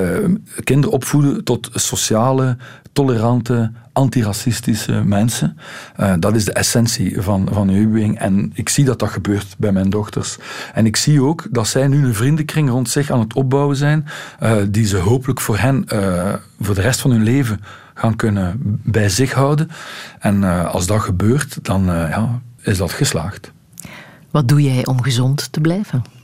kinderen opvoeden tot sociale, tolerante, antiracistische mensen. Eh, dat is de essentie van, van jeugdbeweging. En ik zie dat dat gebeurt bij mijn dochters. En ik zie ook dat zij nu een vriendenkring rond zich aan het opbouwen zijn, eh, die ze hopelijk voor hen, eh, voor de rest van hun leven, gaan kunnen bij zich houden. En als dat gebeurt, dan ja, is dat geslaagd. Wat doe jij om gezond te blijven?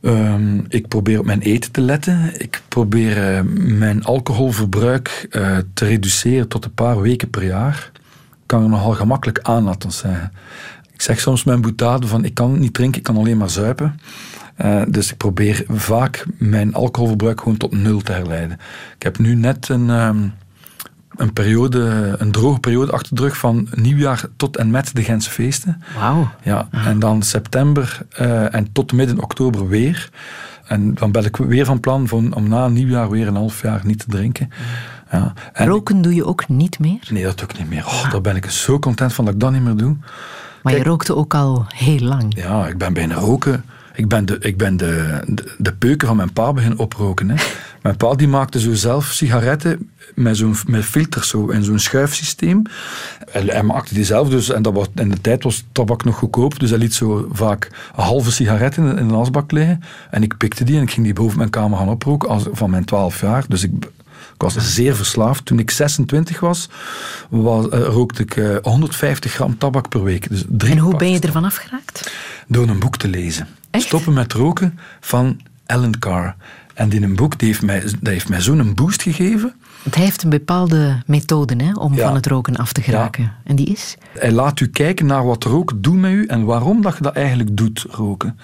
Ehm, ik probeer op mijn eten te letten. Ik probeer eh, mijn alcoholverbruik eh, te reduceren tot een paar weken per jaar. Ik kan er nogal gemakkelijk aan laten zeggen. Ik zeg soms mijn boetade van ik kan niet drinken, ik kan alleen maar zuipen. Eh, dus ik probeer vaak mijn alcoholverbruik gewoon tot nul te herleiden. Ik heb nu net een, ehm, een periode, een droge periode achter de rug van nieuwjaar tot en met de Gentse feesten. Wauw. Ja, en dan september eh, en tot midden oktober weer. En dan ben ik weer van plan van, om na nieuwjaar weer een half jaar niet te drinken. Ja. En, Roken doe je ook niet meer? nee, dat doe ik niet meer. Oh, daar ben ik zo content van dat ik dat niet meer doe. Maar je rookte ook al heel lang. Ja, ik ben beginnen roken. Ik ben de, ik ben de, de, de peuken van mijn pa beginnen oproken. Hè. Mijn pa die maakte zo zelf sigaretten met zo'n met filters zo, in zo'n schuifsysteem. Hij, hij maakte die zelf dus, en dat was, in de tijd was tabak nog goedkoop, dus hij liet zo vaak een halve sigaret in, in een asbak liggen. En ik pikte die en ik ging die boven mijn kamer gaan oproken als, van mijn 12 jaar. Dus ik, ik was zeer verslaafd. Toen ik 26 was, was eh, rookte ik eh, 150 gram tabak per week. Dus drie En hoe ben je ervan afgeraakt? door een boek te lezen. Echt? Stoppen met roken van Alan Carr. En die een boek die heeft mij, dat heeft mij zo'n boost gegeven. Hij heeft een bepaalde methode hè, om Ja. van het roken af te geraken. En die is? Hij laat u kijken naar wat roken doet met u en waarom dat je dat eigenlijk doet, roken.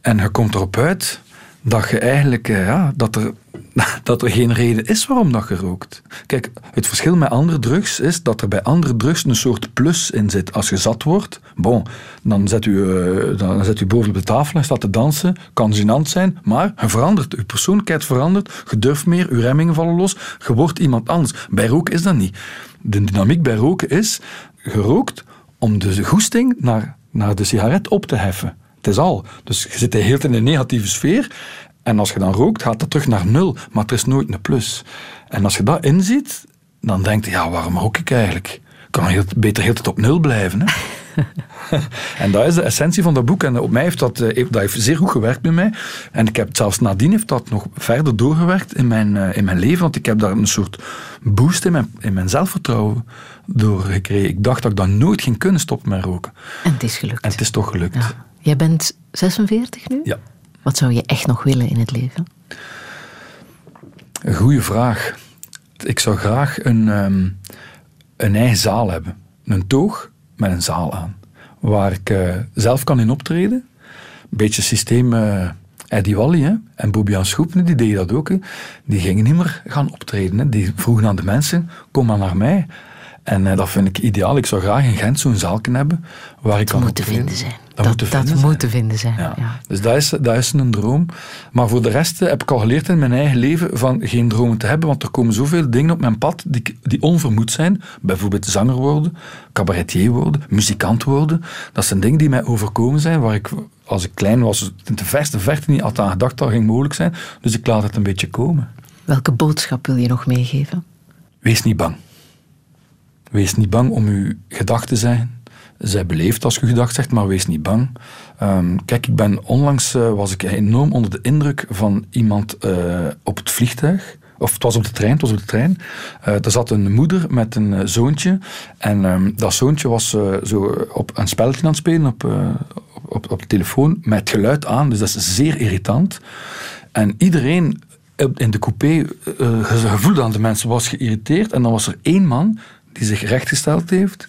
En je komt erop uit dat je eigenlijk, eh, ja, dat er, (laughs) dat er geen reden is waarom dat je rookt. Kijk, het verschil met andere drugs is dat er bij andere drugs een soort plus in zit. Als je zat wordt, bon, dan zet u, eh, dan zet u boven op de tafel en staat te dansen. Kan gênant zijn, maar je verandert. Je persoonlijkheid verandert. Je durft meer, je remmingen vallen los. Je wordt iemand anders. Bij roken is dat niet. De dynamiek bij roken is, gerookt om de goesting naar, naar de sigaret op te heffen. Het is al. Dus je zit tijd in een negatieve sfeer. En als je dan rookt, gaat dat terug naar nul. Maar er is nooit een plus. En als je dat inziet, dan denk je, ja, waarom rook ik eigenlijk? Ik kan heel, beter heel de tijd op nul blijven. Hè? (laughs) en dat is de essentie van dat boek. En op mij heeft dat, eh, heeft, dat heeft zeer goed gewerkt bij mij. En ik heb zelfs nadien heeft dat nog verder doorgewerkt in mijn, eh, in mijn leven. Want ik heb daar een soort boost in mijn, in mijn zelfvertrouwen door gekregen. Ik dacht dat ik dat nooit ging kunnen stoppen met roken. En het is gelukt. En het is toch gelukt. Ja. Jij bent 46 nu? Ja. Wat zou je echt nog willen in het leven? Een goede vraag. Ik zou graag een, ehm, een eigen zaal hebben. Een toog met een zaal aan. Waar ik eh, zelf kan in optreden. Een beetje systeem eh Eddie Wally hè? en Bobian Schoepne, die deden dat ook. Hè? Die gingen niet meer gaan optreden. Hè? Die vroegen aan de mensen, kom maar naar mij. En eh, dat vind ik ideaal. Ik zou graag in Gent zo'n zaal kunnen hebben waar ik Dat kan moet te vinden zijn. Dat, moet te dat vinden zijn. moet te vinden zijn. Ja. Ja. Dus dat is, dat is een droom. Maar voor de rest heb ik al geleerd in mijn eigen leven van geen dromen te hebben, want er komen zoveel dingen op mijn pad die, die onvermoed zijn. Bijvoorbeeld zanger worden, cabaretier worden, muzikant worden. Dat zijn dingen die mij overkomen zijn, waar ik als ik klein was in de verste verte niet had aan gedacht dat ging mogelijk zijn. Dus ik laat het een beetje komen. Welke boodschap wil je nog meegeven? Wees niet bang. Wees niet bang om uw gedachten te zijn. Zij beleefd als je gedacht zegt, maar wees niet bang. Ehm, kijk, ik ben onlangs eh, was ik enorm onder de indruk van iemand eh, op het vliegtuig. Of het was op de trein, het was op de trein. Eh, er zat een moeder met een zoontje. En ehm, dat zoontje was zo op een spelletje aan het spelen op, op, op, de telefoon met geluid aan. Dus dat is zeer irritant. En iedereen in de coupé, je gevoelde aan de mensen, was geïrriteerd. En dan was er één man die zich rechtgesteld heeft,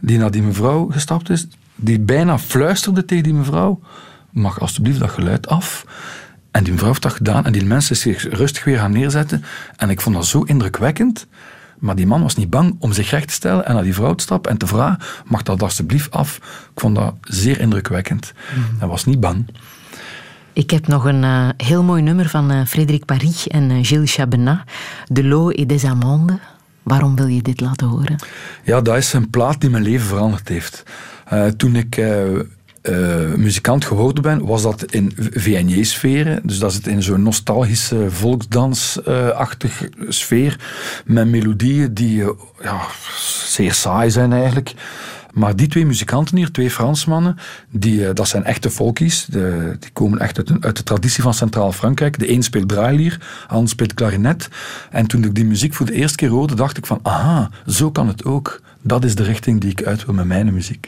die naar die mevrouw gestapt is, die bijna fluisterde tegen die mevrouw, mag alsjeblieft dat geluid af. En die mevrouw heeft dat gedaan en die mensen zich rustig weer gaan neerzetten. En ik vond dat zo indrukwekkend. Maar die man was niet bang om zich recht te stellen en naar die vrouw te stappen en te vragen, mag dat alsjeblieft af? Ik vond dat zeer indrukwekkend. Hij was niet bang. Ik heb nog een eh, heel mooi nummer van eh Frédéric Paris en eh, Gilles Chabenat. De l'eau et des amandes. Waarom wil je dit laten horen? Ja, dat is een plaat die mijn leven veranderd heeft. Eh, toen ik eh, eh, muzikant geworden ben, was dat in VNJ-sferen. Dus dat zit in zo'n nostalgische volksdansachtige sfeer. Met melodieën die ja, zeer saai zijn eigenlijk. Maar die twee muzikanten hier, twee Fransmannen, die, eh, dat zijn echte folkies. De, die komen echt uit, uit de traditie van Centraal-Frankrijk. De een speelt draailier, de ander speelt klarinet. En toen ik die muziek voor de eerste keer hoorde, dacht ik van, aha, zo kan het ook. Dat is de richting die ik uit wil met mijn muziek.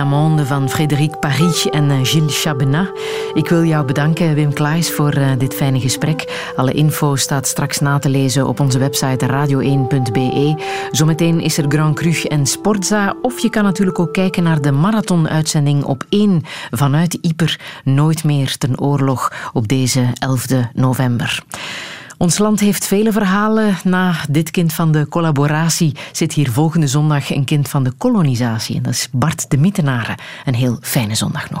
Van Frédéric Paris en eh, Gilles Chabenat. Ik wil jou bedanken, Wim Klaes, voor eh, dit fijne gesprek. Alle info staat straks na te lezen op onze website radio1.be. Zometeen is er Grand Cru en Sportza. Of je kan natuurlijk ook kijken naar de marathon-uitzending op 1 vanuit Ieper. Nooit meer ten oorlog op deze 11 november. Ons land heeft vele verhalen. Na dit kind van de collaboratie zit hier volgende zondag een kind van de kolonisatie. En dat is Bart de Mietenaren. Een heel fijne zondag nog.